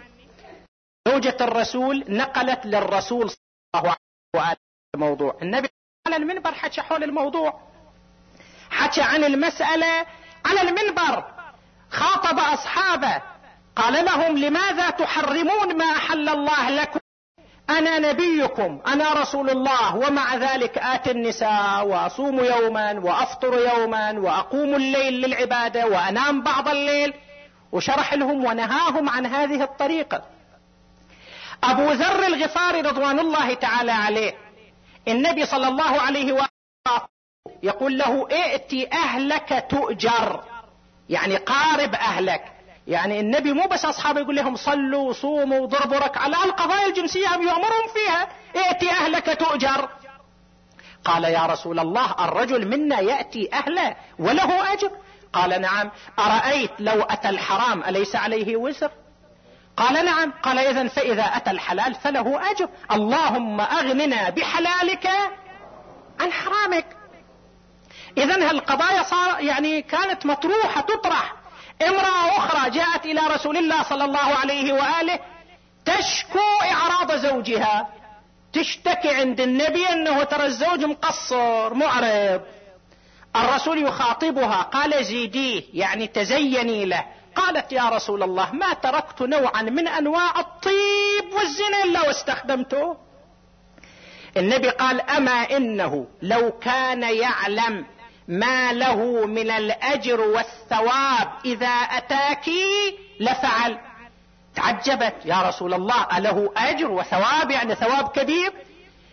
[SPEAKER 1] زوجة الرسول نقلت للرسول صلى الله عليه وآله الموضوع. النبي على المنبر حكى حول الموضوع. حكى عن المسألة على المنبر. خاطب أصحابه. قال لهم لماذا تحرمون ما أحل الله لكم؟ أنا نبيكم. أنا رسول الله. ومع ذلك آتي النساء وأصوم يوما وأفطر يوما وأقوم الليل للعبادة وأنام بعض الليل. وشرح لهم ونهاهم عن هذه الطريقة. أبو ذر الغفاري رضوان الله تعالى عليه. النبي صلى الله عليه وآله يقول له ائتي أهلك تؤجر. يعني قارب أهلك. يعني النبي مو بس أصحابه يقول لهم صلوا وصوموا وضربوا ركعة. لا القضايا الجنسية يأمرهم فيها. ائتي أهلك تؤجر. قال يا رسول الله الرجل منا يأتي أهله وله أجر. قال نعم. أرأيت لو أتى الحرام أليس عليه وزر؟ قال نعم. قال اذا فإذا أتى الحلال فله أجر. اللهم أغننا بحلالك عن حرامك. اذا هالقضايا صار يعني كانت مطروحة تطرح. امرأة أخرى جاءت إلى رسول الله صلى الله عليه وآله تشكو إعراض زوجها. تشتكي عند النبي أنه ترى الزوج مقصر معرض. الرسول يخاطبها. قال زيديه يعني تزيني له. قالت يا رسول الله ما تركت نوعا من أنواع الطيب والزنا إلا واستخدمته النبي قال أما إنه لو كان يعلم ما له من الأجر والثواب إذا أتاك لفعل. تعجبت يا رسول الله أله أجر وثواب؟ يعني ثواب كبير.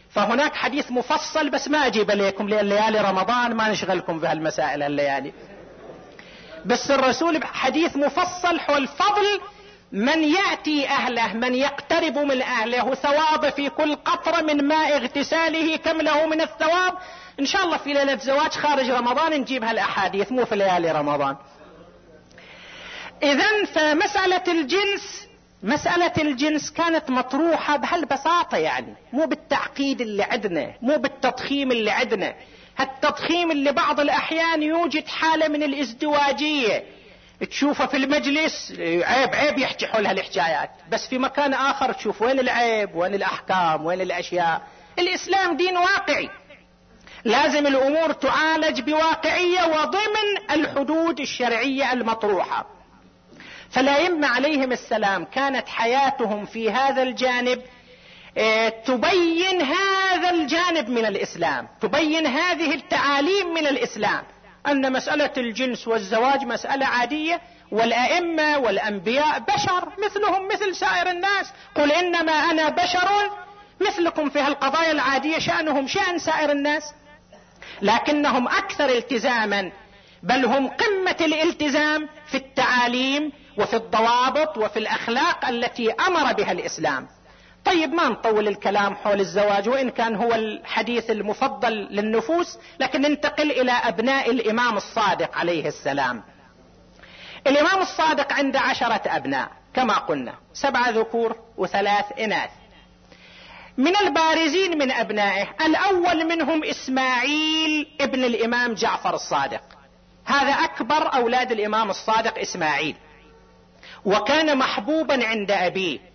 [SPEAKER 1] فهناك حديث مفصل بس ما أجيب إليكم لأن ليالي رمضان ما نشغلكم في هالمسائل الليالي. بس الرسول حديث مفصل حول فضل من يأتي أهله من يقترب من أهله ثواب في كل قطرة من ماء اغتساله كم له من الثواب؟ إن شاء الله في ليلة زواج خارج رمضان نجيب هالأحاديث مو في ليالي رمضان. اذا فمسألة الجنس مسألة الجنس كانت مطروحة بهالبساطة يعني مو بالتعقيد اللي عندنا مو بالتضخيم اللي عندنا. هالتضخيم اللي بعض الأحيان يوجد حالة من الازدواجية. تشوفه في المجلس عيب عيب يحكي حول هالحكايات. بس في مكان آخر تشوف وين العيب وين الأحكام وين الأشياء. الإسلام دين واقعي. لازم الأمور تعالج بواقعية وضمن الحدود الشرعية المطروحة. فالأئمة عليهم السلام. كانت حياتهم في هذا الجانب تبين هذا الجانب من الإسلام تبين هذه التعاليم من الإسلام. أن مسألة الجنس والزواج مسألة عادية والأئمة والأنبياء بشر مثلهم مثل سائر الناس. قل إنما أنا بشر مثلكم في هالقضايا العادية شأنهم شأن سائر الناس. لكنهم أكثر التزاما بل هم قمة الالتزام في التعاليم وفي الضوابط وفي الأخلاق التي أمر بها الإسلام. طيب ما نطول الكلام حول الزواج وإن كان هو الحديث المفضل للنفوس لكن ننتقل إلى أبناء الإمام الصادق عليه السلام. الإمام الصادق عنده عشرة أبناء كما قلنا سبعة ذكور وثلاث إناث. من البارزين من أبنائه الأول منهم إسماعيل ابن الإمام جعفر الصادق. هذا أكبر أولاد الإمام الصادق إسماعيل. وكان محبوبا عند أبيه.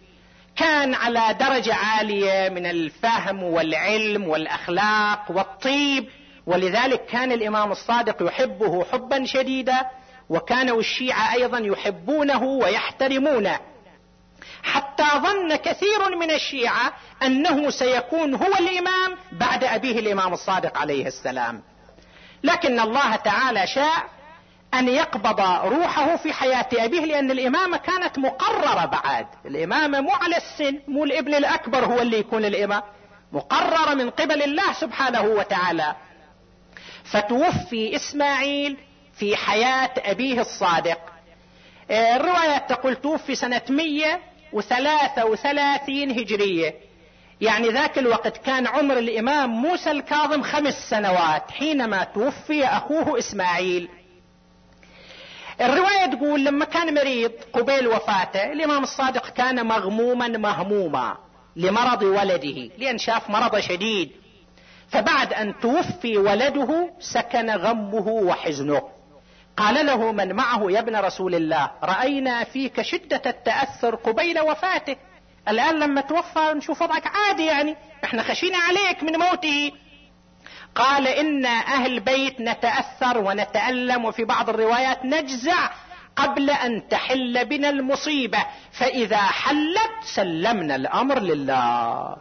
[SPEAKER 1] كان على درجة عالية من الفهم والعلم والأخلاق والطيب ولذلك كان الإمام الصادق يحبه حبا شديدا وكانوا الشيعة أيضا يحبونه ويحترمونه. حتى ظن كثير من الشيعة أنه سيكون هو الإمام بعد أبيه الإمام الصادق عليه السلام. لكن الله تعالى شاء أن يقبض روحه في حياة أبيه لأن الإمامة كانت مقررة بعد. الامامه مو على السن مو الإبن الأكبر هو اللي يكون الإمام. مقررة من قبل الله سبحانه وتعالى. فتوفي إسماعيل في حياة أبيه الصادق. آه، الروايات تقول توفي سنة 133 هجرية. يعني ذاك الوقت كان عمر الإمام موسى الكاظم خمس سنوات حينما توفي أخوه إسماعيل. الرواية تقول لما كان مريض قبيل وفاته الإمام الصادق كان مغموما مهموما لمرض ولده لأن شاف مرض شديد. فبعد أن توفي ولده سكن غمه وحزنه. قال له من معه يا ابن رسول الله رأينا فيك شدة التأثر قبيل وفاته. الآن لما توفى نشوف وضعك عادي يعني إحنا خشينا عليك من موته. قال إنا أهل بيت نتأثر ونتألم وفي بعض الروايات نجزع قبل أن تحل بنا المصيبة فإذا حلت سلمنا الأمر لله.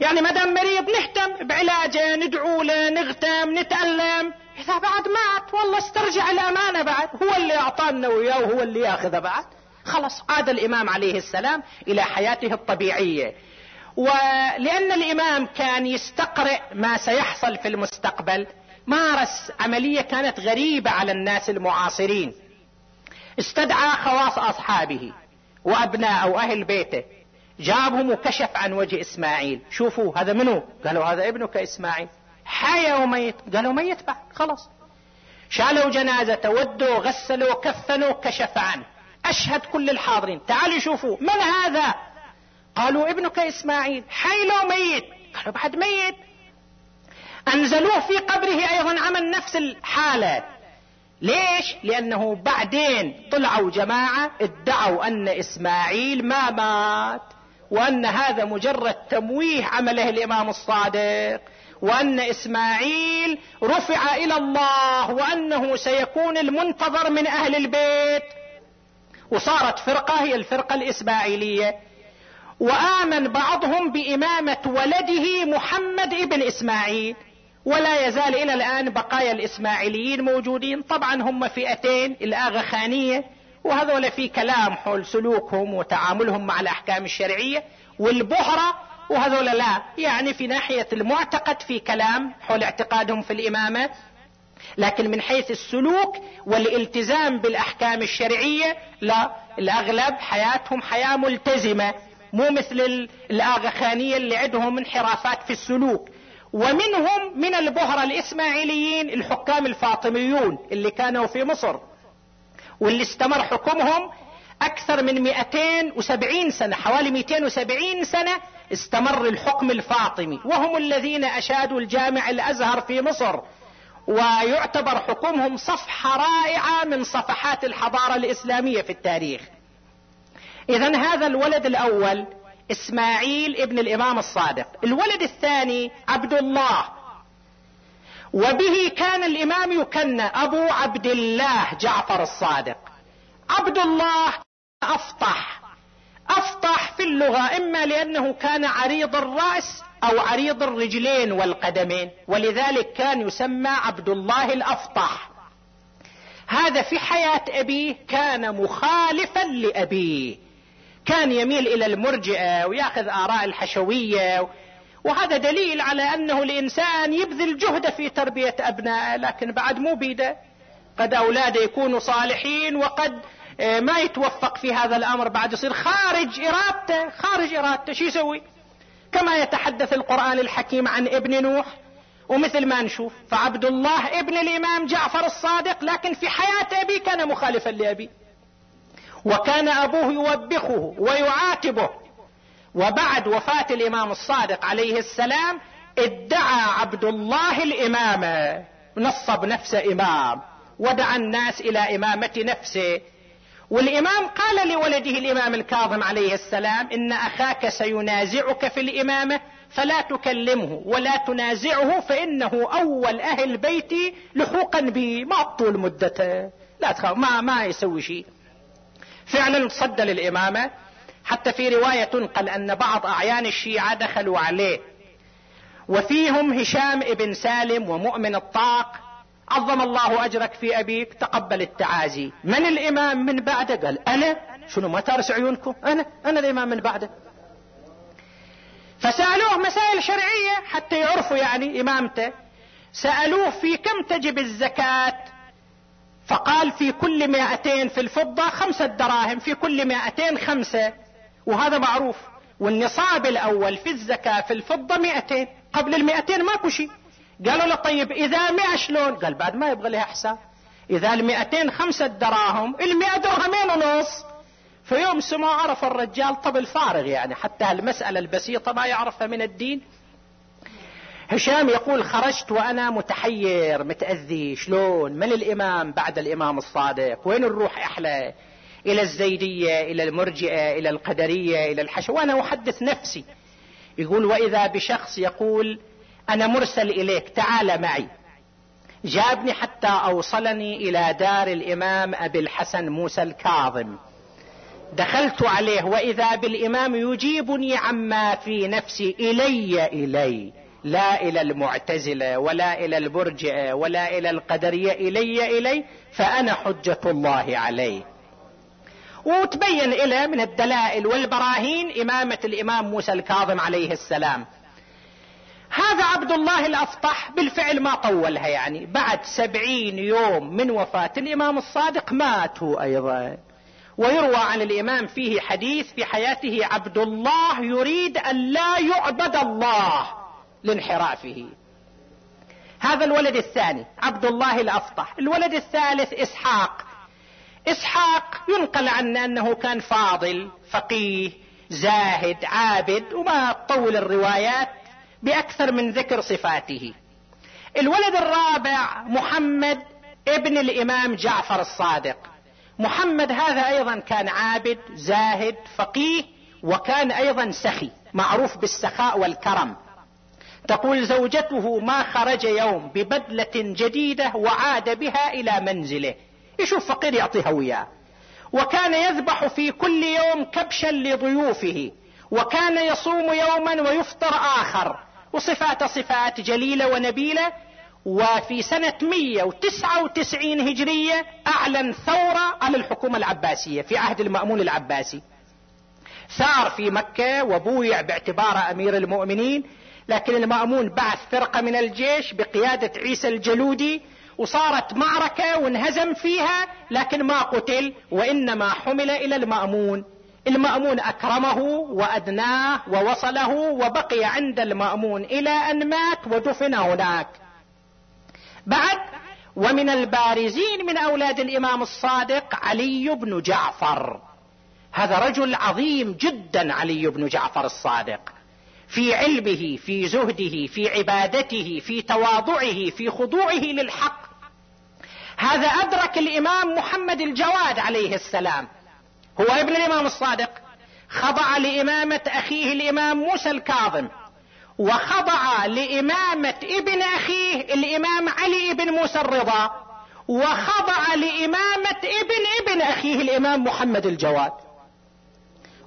[SPEAKER 1] يعني ما دام مريض نهتم بعلاجه ندعو له نغتم نتألم إذا بعد مات والله استرجع الأمانة بعد. هو اللي أعطانا وياه وهو اللي ياخذه بعد. خلاص عاد الإمام عليه السلام إلى حياته الطبيعية. ولأن الإمام كان يستقرئ ما سيحصل في المستقبل مارس عملية كانت غريبة على الناس المعاصرين. استدعى خواص أصحابه وأبناء وأهل بيته. جابهم وكشف عن وجه إسماعيل. شوفوا هذا منو؟ قالوا هذا ابنك إسماعيل. حي وميت قالوا ميت بعد خلاص. شالوا جنازته ودوا غسلوا كفنوا كشف عنه. أشهد كل الحاضرين. تعالوا شوفوا من هذا؟ قالوا ابنك إسماعيل حي لو ميت. قالوا بعد ميت. أنزلوه في قبره أيضا عمل نفس الحالة. ليش؟ لأنه بعدين طلعوا جماعة ادعوا أن إسماعيل ما مات وأن هذا مجرد تمويه عمله الإمام الصادق وأن إسماعيل رفع إلى الله وأنه سيكون المنتظر من أهل البيت. وصارت فرقة هي الفرقة الإسماعيلية. وآمن بعضهم بإمامة ولده محمد ابن إسماعيل. ولا يزال إلى الآن بقايا الإسماعيليين موجودين. طبعا هم فئتين الآغا خانية وهذول في كلام حول سلوكهم وتعاملهم مع الأحكام الشرعية والبهرة وهذول لا. يعني في ناحية المعتقد في كلام حول اعتقادهم في الإمامة. لكن من حيث السلوك والالتزام بالأحكام الشرعية لا. الأغلب حياتهم حياة ملتزمة. مو مثل الاغاخانيه اللي عندهم انحرافات في السلوك. ومنهم من البهرة الإسماعيليين الحكام الفاطميون اللي كانوا في مصر واللي استمر حكمهم أكثر من 270 سنة حوالي 270 سنة استمر الحكم الفاطمي. وهم الذين أشادوا الجامع الأزهر في مصر ويعتبر حكمهم صفحة رائعة من صفحات الحضارة الإسلامية في التاريخ. إذا هذا الولد الأول إسماعيل ابن الإمام الصادق. الولد الثاني عبد الله. وبه كان الإمام يكنى أبو عبد الله جعفر الصادق. عبد الله أفطح. أفطح في اللغة إما لأنه كان عريض الرأس أو عريض الرجلين والقدمين ولذلك كان يسمى عبد الله الأفطح. هذا في حياة أبيه كان مخالفا لأبيه. كان يميل إلى المرجئة ويأخذ آراء الحشوية. وهذا دليل على أنه الإنسان يبذل جهد في تربية أبنائه لكن بعد مو بيده. قد أولاده يكونوا صالحين وقد آه، ما يتوفق في هذا الأمر. بعد يصير خارج إرادته خارج إرادته. شو يسوي؟ كما يتحدث القرآن الحكيم عن ابن نوح. ومثل ما نشوف فعبد الله ابن الإمام جعفر الصادق لكن في حياة أبي كان مخالفا لأبي. وكان أبوه يوبخه ويعاتبه وبعد وفاة الإمام الصادق عليه السلام ادعى عبد الله الإمامة نصب نفسه إمام. ودعا الناس إلى إمامة نفسه. والإمام قال لولده الإمام الكاظم عليه السلام إن أخاك سينازعك في الإمامة فلا تكلمه ولا تنازعه فإنه أول أهل بيتي لحوقا بي. ما طول مدته. لا تخاف ما ما يسوي شيء. فعلا صد للإمامة. حتى في رواية تنقل أن بعض أعيان الشيعة دخلوا عليه. وفيهم هشام ابن سالم ومؤمن الطاق. عظم الله أجرك في أبيك. تقبل التعازي. من الإمام من بعده؟ قال أنا. شنو ما تارس عيونكم؟ أنا. أنا الإمام من بعده. فسألوه مسائل شرعية حتى يعرفوا يعني إمامته. سألوه في كم تجب الزكاة؟ فقال في كل مائتين في الفضة خمسة دراهم في كل مائتين خمسة. وهذا معروف. والنصاب الأول في الزكاة في الفضة مائتين. قبل المائتين ماكو شيء. قالوا له طيب إذا مئة شلون؟ قال بعد ما يبغى لها حساب. إذا المئتين خمسة دراهم المئة درهمين ونص. في يوم سما عرف الرجال طب الفارغ يعني حتى المسألة البسيطة ما يعرفها من الدين. هشام يقول خرجت وأنا متحير متأذي شلون؟ من الإمام بعد الإمام الصادق؟ وين نروح أحلى؟ إلى الزيدية إلى المرجئة إلى القدرية إلى الحشو. وأنا أحدث نفسي. يقول وإذا بشخص يقول أنا مرسل إليك تعال معي. جابني حتى أوصلني إلى دار الإمام أبي الحسن موسى الكاظم. دخلت عليه وإذا بالإمام يجيبني عما في نفسي إلي إلي. لا إلى المعتزلة ولا إلى البرجئة ولا إلى القدرية إلي إلي فأنا حجة الله عليه. وتبين له من الدلائل والبراهين إمامة الإمام موسى الكاظم عليه السلام. هذا عبد الله الأفطح بالفعل ما طولها يعني. بعد سبعين يوم من وفاة الإمام الصادق ماتوا أيضا. ويروى عن الإمام فيه حديث في حياته عبد الله يريد أن لا يعبد الله. لانحرافه. هذا الولد الثاني عبد الله الأفطح. الولد الثالث إسحاق. إسحاق ينقل عنه أنه كان فاضل فقيه زاهد عابد وما تطول الروايات بأكثر من ذكر صفاته. الولد الرابع محمد ابن الإمام جعفر الصادق. محمد هذا أيضا كان عابد زاهد فقيه وكان أيضا سخي معروف بالسخاء والكرم. تقول زوجته ما خرج يوم ببدلة جديدة وعاد بها إلى منزله. يشوف فقير يعطيها وياه. وكان يذبح في كل يوم كبشا لضيوفه. وكان يصوم يوما ويفطر آخر. وصفات صفات جليلة ونبيلة. وفي سنة 199 هجرية أعلن ثورة على الحكومة العباسية في عهد المأمون العباسي. ثار في مكة وبويع باعتباره أمير المؤمنين. لكن المأمون بعث فرقة من الجيش بقيادة عيسى الجلودي وصارت معركة وانهزم فيها لكن ما قتل وإنما حمل إلى المأمون. المأمون أكرمه وأدناه ووصله وبقي عند المأمون إلى أن مات ودفن هناك. بعد ومن البارزين من أولاد الإمام الصادق علي بن جعفر. هذا رجل عظيم جدا علي بن جعفر الصادق. في علمه في زهده في عبادته في تواضعه في خضوعه للحق. هذا أدرك الإمام محمد الجواد عليه السلام. هو ابن الإمام الصادق. خضع لإمامة أخيه الإمام موسى الكاظم. وخضع لإمامة ابن أخيه الإمام علي بن موسى الرضا. وخضع لإمامة ابن ابن أخيه الإمام محمد الجواد.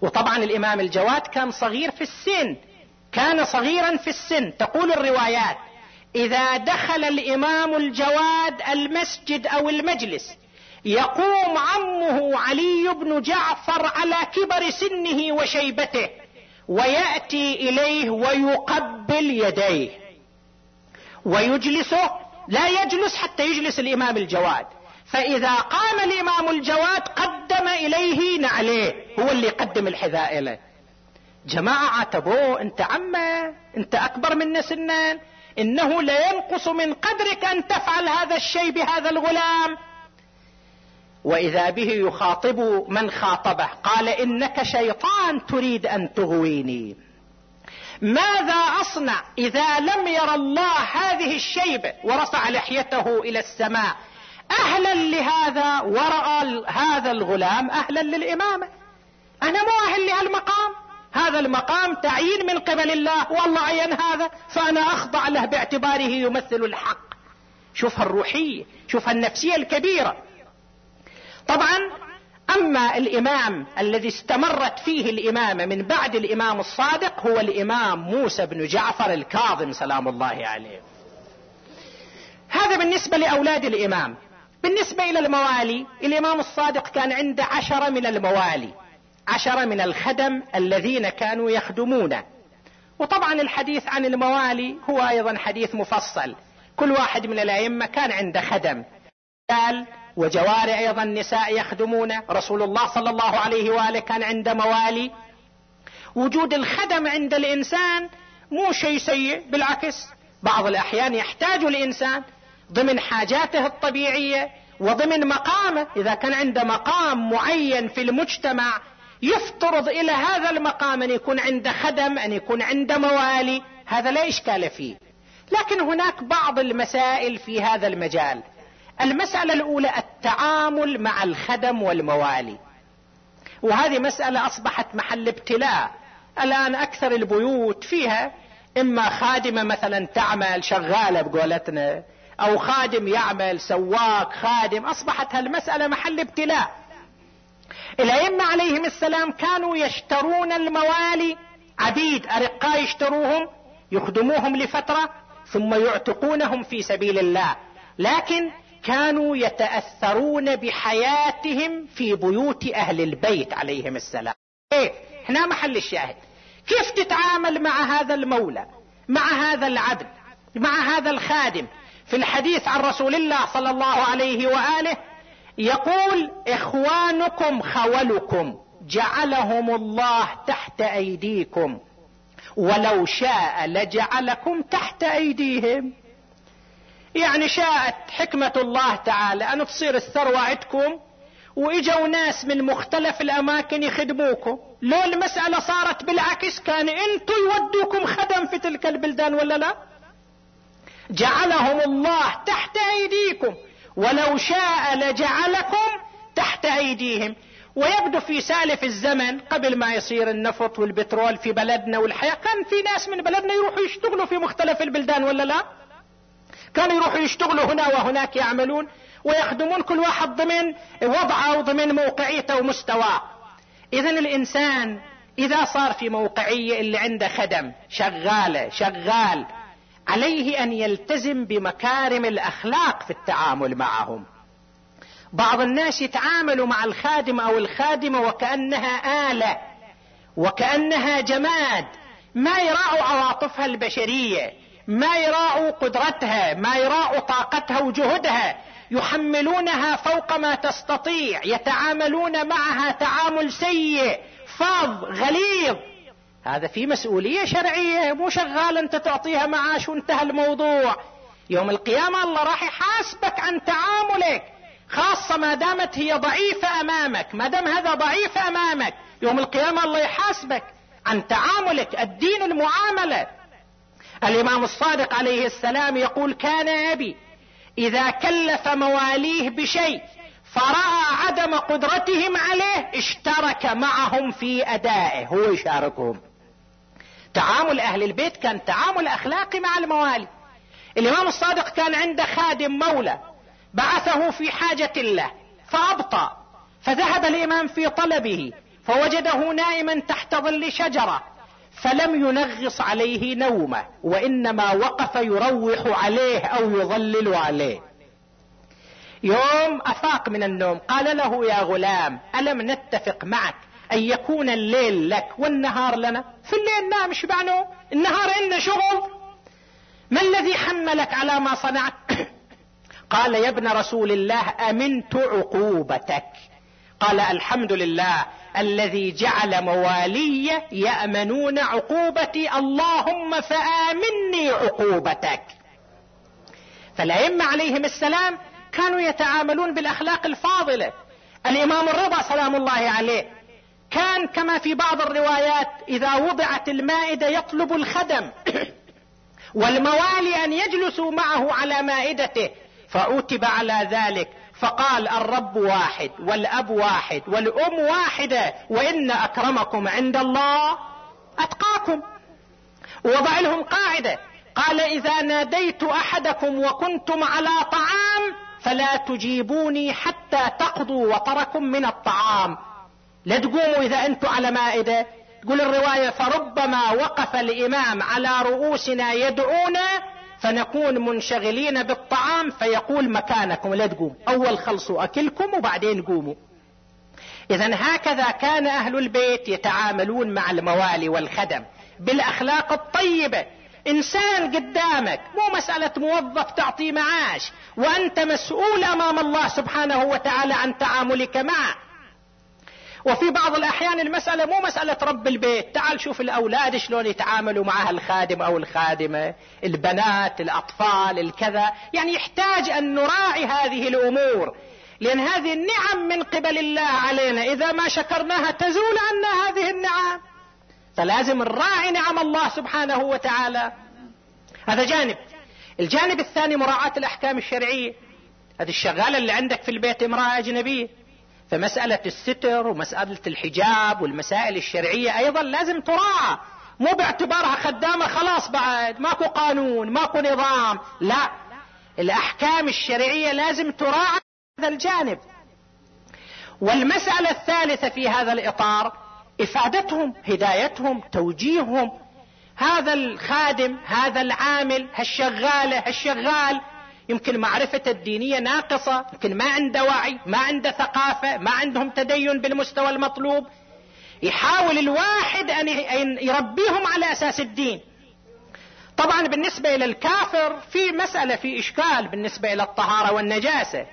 [SPEAKER 1] وطبعا الإمام الجواد كان صغير في السن. كان صغيرا في السن. تقول الروايات إذا دخل الإمام الجواد المسجد أو المجلس يقوم عمه علي بن جعفر على كبر سنه وشيبته ويأتي إليه ويقبل يديه. ويجلسه لا يجلس حتى يجلس الإمام الجواد. فإذا قام الإمام الجواد قدم إليه نعليه هو اللي يقدم الحذاء له جماعة عاتبوه انت عمة انت أكبر منا سنا إنه لا ينقص من قدرك أن تفعل هذا الشيء بهذا الغلام. وإذا به يخاطب من خاطبه قال إنك شيطان تريد أن تغويني. ماذا أصنع إذا لم ير الله هذه الشيبه ورفع لحيته إلى السماء؟ أهلا لهذا ورأى هذا الغلام أهلا للإمامة. أنا مؤهل لهالمقام هذا المقام تعيين من قبل الله. والله عين هذا. فأنا أخضع له باعتباره يمثل الحق. شوف الروحية شوف النفسية الكبيرة. طبعا أما الإمام الذي استمرت فيه الإمامة من بعد الإمام الصادق هو الإمام موسى بن جعفر الكاظم سلام الله عليه. هذا بالنسبة لأولاد الإمام. بالنسبة إلى الموالي الإمام الصادق كان عنده عشرة من الموالي. عشرة من الخدم الذين كانوا يخدمونه وطبعا الحديث عن الموالي هو أيضا حديث مفصل. كل واحد من الأئمة كان عنده خدم. قال وجواري أيضا نساء يخدمونه رسول الله صلى الله عليه وآله كان عنده موالي. وجود الخدم عند الإنسان مو شيء سيء بالعكس. بعض الأحيان يحتاج الإنسان ضمن حاجاته الطبيعية وضمن مقامه. إذا كان عنده مقام معين في المجتمع يفترض إلى هذا المقام أن يكون عنده خدم أن يكون عنده موالي. هذا لا إشكال فيه. لكن هناك بعض المسائل في هذا المجال. المسألة الأولى التعامل مع الخدم والموالي. وهذه مسألة أصبحت محل ابتلاء. الآن أكثر البيوت فيها إما خادمة مثلا تعمل شغالة بقولتنا أو خادم يعمل سواق خادم أصبحت هالمسألة محل ابتلاء. الأئمة عليهم السلام كانوا يشترون الموالي عبيد أرقاء يشتروهم يخدموهم لفترة ثم يعتقونهم في سبيل الله. لكن كانوا يتأثرون بحياتهم في بيوت أهل البيت عليهم السلام. إيه هنا محل الشاهد. كيف تتعامل مع هذا المولى مع هذا العبد مع هذا الخادم؟ في الحديث عن رسول الله صلى الله عليه وآله يقول إخوانكم خولكم جعلهم الله تحت أيديكم. ولو شاء لجعلكم تحت أيديهم. يعني شاءت حكمة الله تعالى أن تصير الثروة عندكم وإجوا ناس من مختلف الأماكن يخدموكم. لو المسألة صارت بالعكس كان أنتم يودوكم خدم في تلك البلدان ولا لا؟ جعلهم الله تحت أيديكم. ولو شاء لجعلكم تحت أيديهم. ويبدو في سالف الزمن قبل ما يصير النفط والبترول في بلدنا والحياة كان في ناس من بلدنا يروحوا يشتغلوا في مختلف البلدان ولا لا؟ كانوا يروحوا يشتغلوا هنا وهناك يعملون ويخدمون كل واحد ضمن وضعه وضمن موقعيته ومستواه. اذا الإنسان إذا صار في موقعية اللي عنده خدم شغالة شغال عليه أن يلتزم بمكارم الأخلاق في التعامل معهم. بعض الناس يتعاملوا مع الخادم أو الخادمة وكأنها آلة وكأنها جماد ما يراعوا عواطفها البشرية ما يراعوا قدرتها ما يراعوا طاقتها وجهدها. يحملونها فوق ما تستطيع يتعاملون معها تعامل سيء فظ غليظ. هذا في مسؤولية شرعية مو شغال أنت تعطيها معاش وانتهى الموضوع. يوم القيامة الله راح يحاسبك عن تعاملك خاصة ما دامت هي ضعيفة أمامك ما دام هذا ضعيف أمامك. يوم القيامة الله يحاسبك عن تعاملك الدين المعاملة. الإمام الصادق عليه السلام يقول كان أبي إذا كلف مواليه بشيء فرأى عدم قدرتهم عليه اشترك معهم في أدائه. هو يشاركهم. تعامل أهل البيت كان تعامل أخلاقي مع الموالي. الإمام الصادق كان عنده خادم مولى بعثه في حاجة له فأبطأ فذهب الإمام في طلبه فوجده نائما تحت ظل شجرة فلم ينغص عليه نومه وإنما وقف يروح عليه أو يظلل عليه. يوم أفاق من النوم قال له يا غلام ألم نتفق معك؟ أن يكون الليل لك والنهار لنا. في الليل نام شبعنه النهار عندنا شغل. ما الذي حملك على ما صنعت <coughs> قال يا ابن رسول الله أمنت عقوبتك. قال الحمد لله الذي جعل موالي يأمنون عقوبتي. اللهم فآمني عقوبتك. فالائمه عليهم السلام كانوا يتعاملون بالأخلاق الفاضلة. الإمام الرضا سلام الله عليه كان كما في بعض الروايات إذا وضعت المائدة يطلب الخدم <coughs> والموالي أن يجلسوا معه على مائدته فعوتب على ذلك فقال الرب واحد والأب واحد والأم واحدة وإن أكرمكم عند الله أتقاكم. ووضع لهم قاعدة قال إذا ناديت أحدكم وكنتم على طعام فلا تجيبوني حتى تقضوا وطركم من الطعام. لا تقوموا إذا أنتم على مائدة. تقول الرواية فربما وقف الإمام على رؤوسنا يدعونا فنكون منشغلين بالطعام فيقول مكانكم لا تقوم أول خلصوا أكلكم وبعدين قوموا. اذا هكذا كان أهل البيت يتعاملون مع الموالي والخدم بالأخلاق الطيبة. إنسان قدامك مو مسألة موظف تعطيه معاش وأنت مسؤول أمام الله سبحانه وتعالى عن تعاملك معه. وفي بعض الأحيان المسألة مو مسألة رب البيت. تعال شوف الأولاد شلون يتعاملوا معها الخادم أو الخادمة. البنات الأطفال الكذا. يعني يحتاج أن نراعي هذه الأمور. لأن هذه النعم من قبل الله علينا. إذا ما شكرناها تزول عنا هذه النعم. فلازم نراعي نعم الله سبحانه وتعالى. هذا جانب. الجانب الثاني مراعاة الأحكام الشرعية. هذه الشغالة اللي عندك في البيت امرأة أجنبية. فمسألة الستر ومسألة الحجاب والمسائل الشرعية أيضا لازم تراعى. مو باعتبارها خدامة خلاص بعد. ماكو قانون ماكو نظام. لا. الأحكام الشرعية لازم تراعى هذا الجانب. والمسألة الثالثة في هذا الإطار إفادتهم هدايتهم توجيههم. هذا الخادم هذا العامل هالشغالة هالشغال يمكن معرفته الدينية ناقصة يمكن ما عنده وعي ما عنده ثقافة ما عندهم تدين بالمستوى المطلوب. يحاول الواحد أن يربيهم على أساس الدين. طبعا بالنسبة إلى الكافر في مسألة في إشكال بالنسبة إلى الطهارة والنجاسة.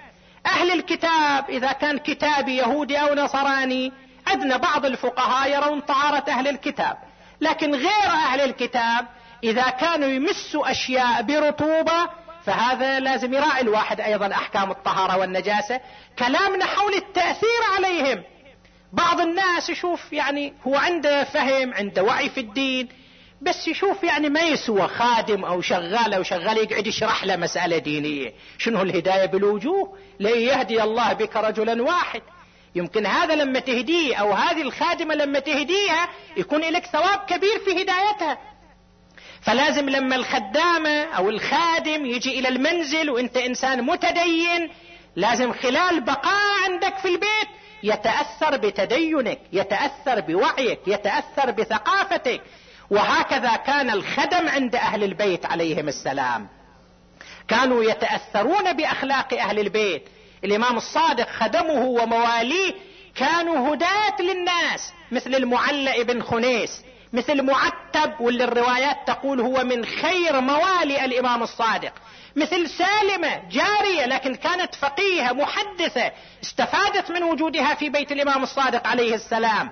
[SPEAKER 1] أهل الكتاب إذا كان كتابي يهودي أو نصراني عندنا بعض الفقهاء يرون طهارة أهل الكتاب. لكن غير أهل الكتاب إذا كانوا يمسوا أشياء برطوبة فهذا لازم يراعي الواحد أيضا أحكام الطهارة والنجاسة. كلامنا حول التأثير عليهم. بعض الناس يشوف يعني هو عنده فهم عنده وعي في الدين بس يشوف يعني ما يسوى خادم أو شغال أو شغال يقعد يشرح له مسألة دينية. شنو الهداية بالوجوه؟ لن يهدي الله بك رجلا واحد. يمكن هذا لما تهديه أو هذه الخادمة لما تهديها يكون لك ثواب كبير في هدايتها. فلازم لما الخدامة أو الخادم يجي إلى المنزل وإنت إنسان متدين لازم خلال بقاء عندك في البيت يتأثر بتدينك يتأثر بوعيك يتأثر بثقافتك. وهكذا كان الخدم عند أهل البيت عليهم السلام. كانوا يتأثرون بأخلاق أهل البيت. الإمام الصادق خدمه ومواليه كانوا هداة للناس مثل المعلى بن خنيس. مثل معتب واللي الروايات تقول هو من خير موالي الإمام الصادق. مثل سالمة جارية لكن كانت فقيهة محدثة استفادت من وجودها في بيت الإمام الصادق عليه السلام.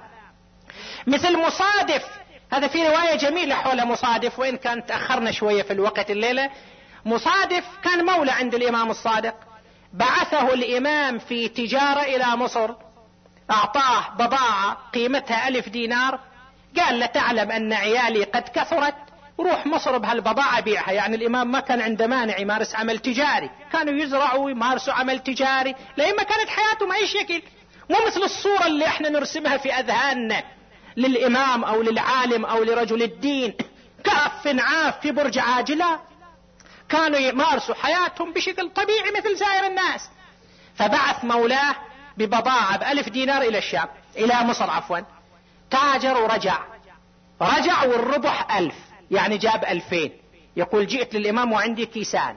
[SPEAKER 1] مثل مصادف هذا في رواية جميلة حول مصادف وإن كان تأخرنا شوية في الوقت الليلة. مصادف كان مولى عند الإمام الصادق. بعثه الإمام في تجارة إلى مصر أعطاه بضاعة قيمتها ألف دينار قال له تعلم أن عيالي قد كثرت. روح مصر بهالبضاعة بيعها يعني الإمام ما كان عنده مانع يمارس عمل تجاري. كانوا يزرعوا ويمارسوا عمل تجاري. لأن ما كانت حياتهم اي شكل. مو مثل الصورة اللي إحنا نرسمها في أذهاننا. للإمام أو للعالم أو لرجل الدين. كاف عاف في برج عاجلة. كانوا يمارسوا حياتهم بشكل طبيعي مثل سائر الناس. فبعث مولاه ببضاعة بألف دينار إلى الشام. إلى مصر عفوا. تاجر ورجع. رجع والربح ألف يعني جاب ألفين. يقول جئت للإمام وعندي كيسان.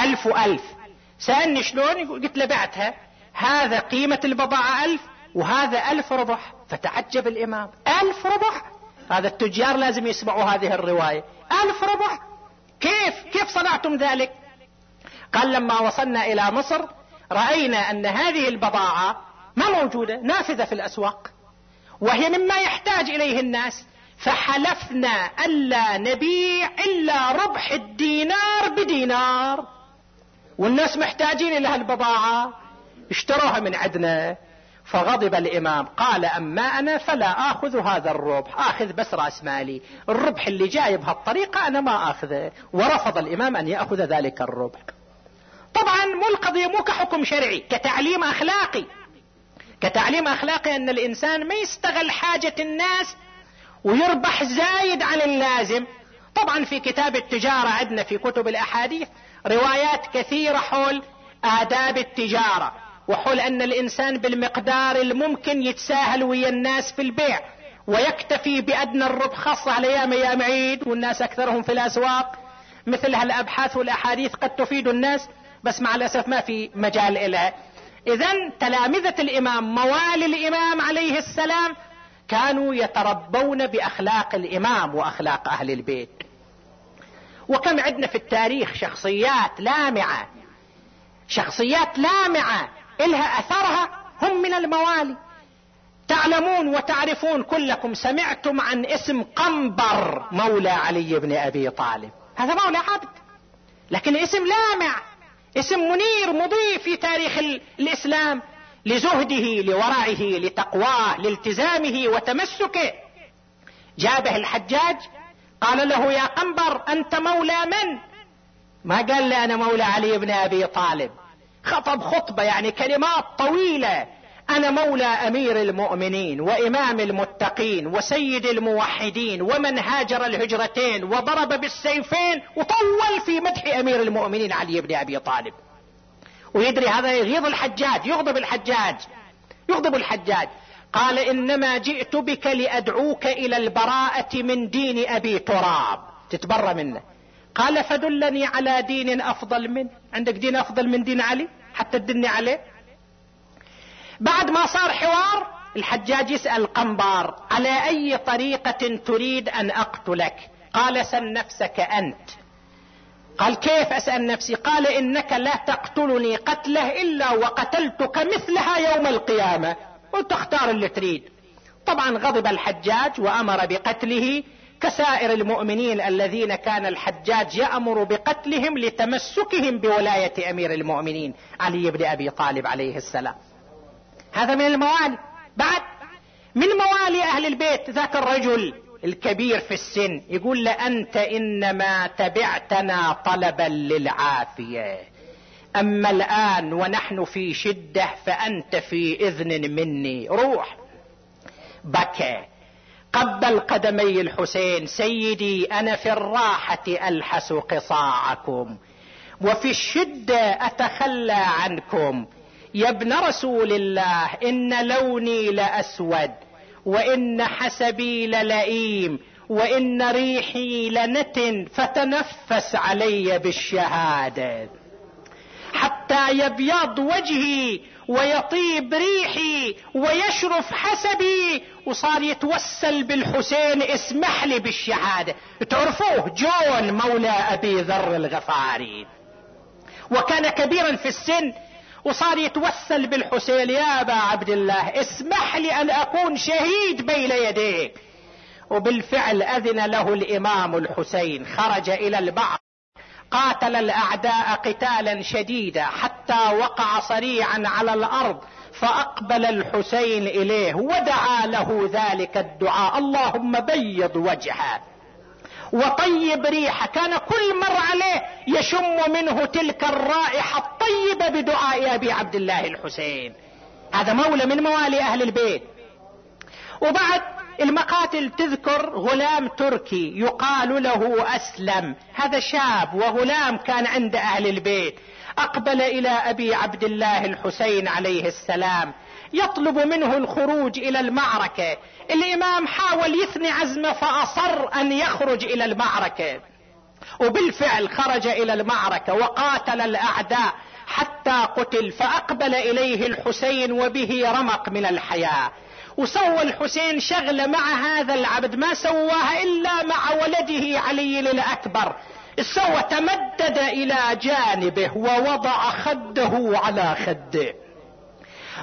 [SPEAKER 1] ألف وألف. سألني شلون؟ قلت له بعتها. هذا قيمة البضاعة ألف وهذا ألف ربح. فتعجب الإمام. ألف ربح؟ هذا التجار لازم يسمعوا هذه الرواية. ألف ربح؟ كيف؟ كيف صنعتم ذلك؟ قال لما وصلنا إلى مصر رأينا أن هذه البضاعة ما موجودة نافذة في الأسواق. وهي مما يحتاج إليه الناس. فحلفنا ألا نبيع إلا ربح الدينار بدينار. والناس محتاجين إلى هالبضاعة. اشتروها من عندنا فغضب الإمام. قال أما أنا فلا آخذ هذا الربح. آخذ بس رأس مالي. الربح اللي جاي بهالطريقة أنا ما آخذه. ورفض الإمام أن يأخذ ذلك الربح. طبعا مو القضية مو كحكم شرعي كتعليم أخلاقي. كتعليم أخلاقي أن الإنسان ما يستغل حاجة الناس ويربح زايد عن اللازم. طبعا في كتاب التجارة عندنا في كتب الأحاديث روايات كثيرة حول آداب التجارة وحول أن الإنسان بالمقدار الممكن يتساهل ويا الناس في البيع ويكتفي بأدنى الربح خاصة على أيام أيام عيد والناس أكثرهم في الأسواق. مثل هالأبحاث والأحاديث قد تفيد الناس بس مع الأسف ما في مجال إلها. إذا تلامذة الإمام موالي الإمام عليه السلام كانوا يتربون بأخلاق الإمام وأخلاق أهل البيت. وكم عندنا في التاريخ شخصيات لامعة شخصيات لامعة إلها أثرها هم من الموالي تعلمون وتعرفون كلكم سمعتم عن اسم قنبر مولى علي بن أبي طالب. هذا مولى عبد لكن اسم لامع. اسم منير مضيء في تاريخ الإسلام لزهده لورعه لتقواه لالتزامه وتمسكه. جابه الحجاج قال له يا قنبر أنت مولى من؟ ما قال لي أنا مولى علي بن أبي طالب. خطب خطبة يعني كلمات طويلة. أنا مولى أمير المؤمنين وإمام المتقين وسيد الموحدين ومن هاجر الهجرتين وضرب بالسيفين وطول في مدح أمير المؤمنين علي بن أبي طالب. ويدري هذا يغيظ الحجاج يغضب الحجاج يغضب الحجاج. قال إنما جئت بك لأدعوك إلى البراءة من دين أبي تراب. تتبرى منه. قال فدلني على دين أفضل منه. عندك دين أفضل من دين علي؟ حتى تدلني عليه؟ بعد ما صار حوار الحجاج يسأل قنبار على أي طريقة تريد أن أقتلك؟ قال سل نفسك أنت. قال كيف أسأل نفسي؟ قال إنك لا تقتلني قتله إلا وقتلتك مثلها يوم القيامة. وتختار اللي تريد. طبعا غضب الحجاج وأمر بقتله كسائر المؤمنين الذين كان الحجاج يأمر بقتلهم لتمسكهم بولاية أمير المؤمنين علي بن أبي طالب عليه السلام. هذا من الموالي بعد من موالي أهل البيت ذاك الرجل الكبير في السن. يقول لأنت إنما تبعتنا طلبا للعافية. أما الآن ونحن في شدة فأنت في إذن مني. روح. بكى. قبل قدمي الحسين سيدي أنا في الراحة ألحس قصاعكم. وفي الشدة أتخلى عنكم. يا ابن رسول الله إن لوني لأسود وإن حسبي للئيم وإن ريحي لنتن فتنفس علي بالشهادة. حتى يبيض وجهي ويطيب ريحي ويشرف حسبي وصار يتوسل بالحسين اسمح لي بالشهادة. تعرفوه جون مولى أبي ذر الغفاري. وكان كبيرا في السن وصار يتوسل بالحسين يا أبا عبد الله اسمح لي أن أكون شهيد بين يديك. وبالفعل أذن له الإمام الحسين خرج إلى البعض قاتل الأعداء قتالا شديدا حتى وقع صريعا على الأرض فأقبل الحسين إليه ودعا له ذلك الدعاء اللهم بيض وجهه وطيب ريحه كان كل مر عليه يشم منه تلك الرائحة الطيبة بدعاء أبي عبد الله الحسين. هذا مولى من موالي أهل البيت. وبعد المقاتل تذكر غلام تركي يقال له أسلم. هذا شاب وغلام كان عند أهل البيت. أقبل إلى أبي عبد الله الحسين عليه السلام. يطلب منه الخروج إلى المعركة. الإمام حاول يثني عزمه فأصر أن يخرج إلى المعركة. وبالفعل خرج إلى المعركة وقاتل الأعداء حتى قتل فأقبل إليه الحسين وبه رمق من الحياة. وسوى الحسين شغلة مع هذا العبد ما سواها إلا مع ولده علي الأكبر. سوى تمدد إلى جانبه ووضع خده على خده.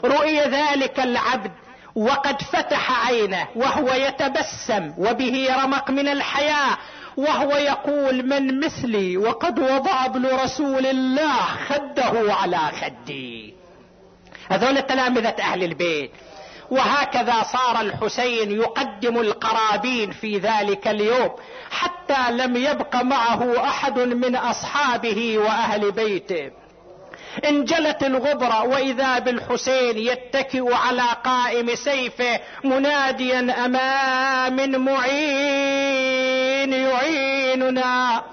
[SPEAKER 1] رؤي ذلك العبد وقد فتح عينه وهو يتبسم وبه رمق من الحياة وهو يقول من مثلي وقد وضع ابن رسول الله خده على خدي. هذول تلامذة أهل البيت. وهكذا صار الحسين يقدم القرابين في ذلك اليوم حتى لم يبق معه أحد من أصحابه وأهل بيته. انجلت الغبرة وإذا بالحسين يتكئ على قائم سيفه مناديا اما من معين يعيننا.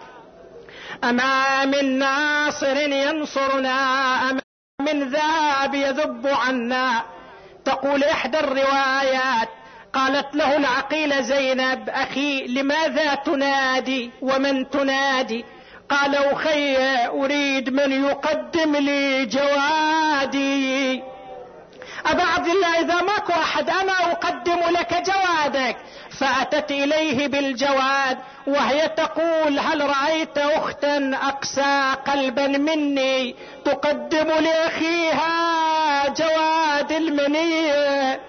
[SPEAKER 1] اما من ناصر ينصرنا. اما من ذاب يذب عنا. تقول إحدى الروايات. قالت له العقيلة زينب أخي لماذا تنادي ومن تنادي؟ قال أخي أريد من يقدم لي جوادي. أبا عبد الله إذا ماكو أحد أنا أقدم لك جوادك. فأتت إليه بالجواد وهي تقول هل رأيت أختا أقسى قلبا مني؟ تقدم لأخيها جواد المنيه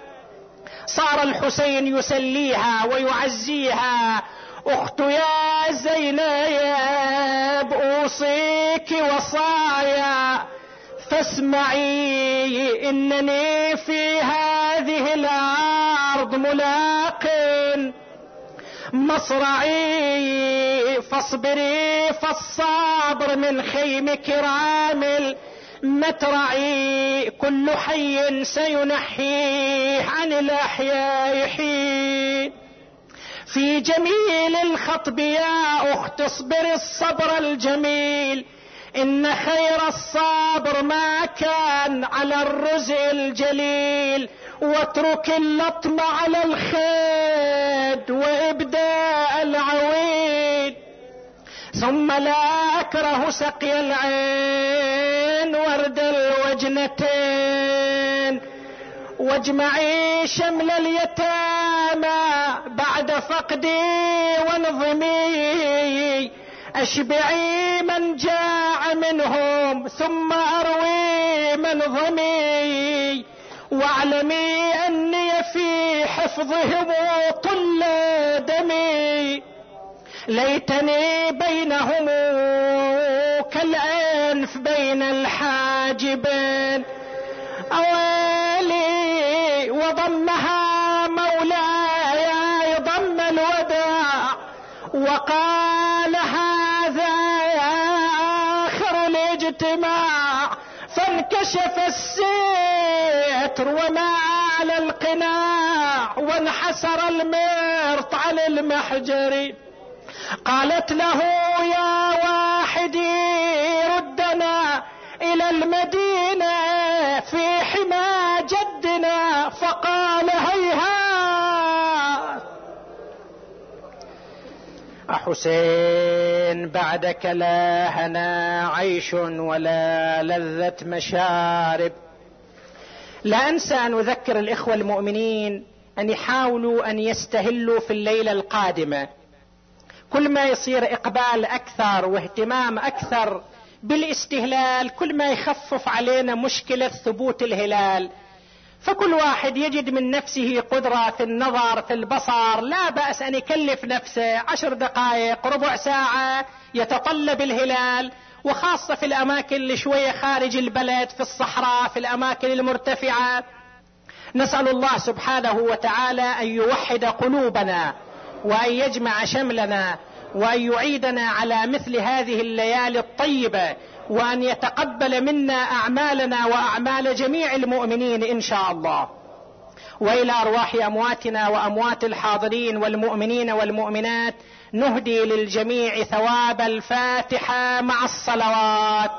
[SPEAKER 1] صار الحسين يسليها ويعزيها أخت يا زينب أوصيك وصايا. فاسمعي إنني في هذه الأرض ملاق. مصرعي فاصبري فالصابر من خيم كرام المترعي كل حي سينحيه عن الأحياء حين في جميل الخطب يا أخت اصبري الصبر الجميل إن خير الصابر ما كان على الرزء الجليل واترك اللطم على الخد وإبداء العويل ثم لا أكره سقي العين ورد الوجنتين. واجمعي شمل اليتامى بعد فقدي وانظمي أشبعي من جاع منهم ثم أروي من ظمي. واعلمي أني في حفظهم طل دمي. ليتني بينهم كالأنف بين الحاجبين. اويلي الستر ومال القناع وانحسر المرط على المحجر. قالت له يا واحدي ردنا إلى المدينة في حمى جدنا. فقال هيهات حسين بعدك لا هنا عيش ولا لذة مشارب. لا أنسى أن أذكر الإخوة المؤمنين أن يحاولوا أن يستهلوا في الليلة القادمة. كل ما يصير إقبال أكثر واهتمام أكثر بالاستهلال كل ما يخفف علينا مشكلة ثبوت الهلال. فكل واحد يجد من نفسه قدرة في النظر في البصر. لا بأس أن يكلف نفسه عشر دقائق ربع ساعة يتطلب الهلال. وخاصة في الأماكن اللي شوية خارج البلد في الصحراء في الأماكن المرتفعة. نسأل الله سبحانه وتعالى أن يوحد قلوبنا وأن يجمع شملنا وأن يعيدنا على مثل هذه الليالي الطيبة وأن يتقبل منا أعمالنا وأعمال جميع المؤمنين إن شاء الله. وإلى أرواح أمواتنا وأموات الحاضرين والمؤمنين والمؤمنات نهدي للجميع ثواب الفاتحة مع الصلوات.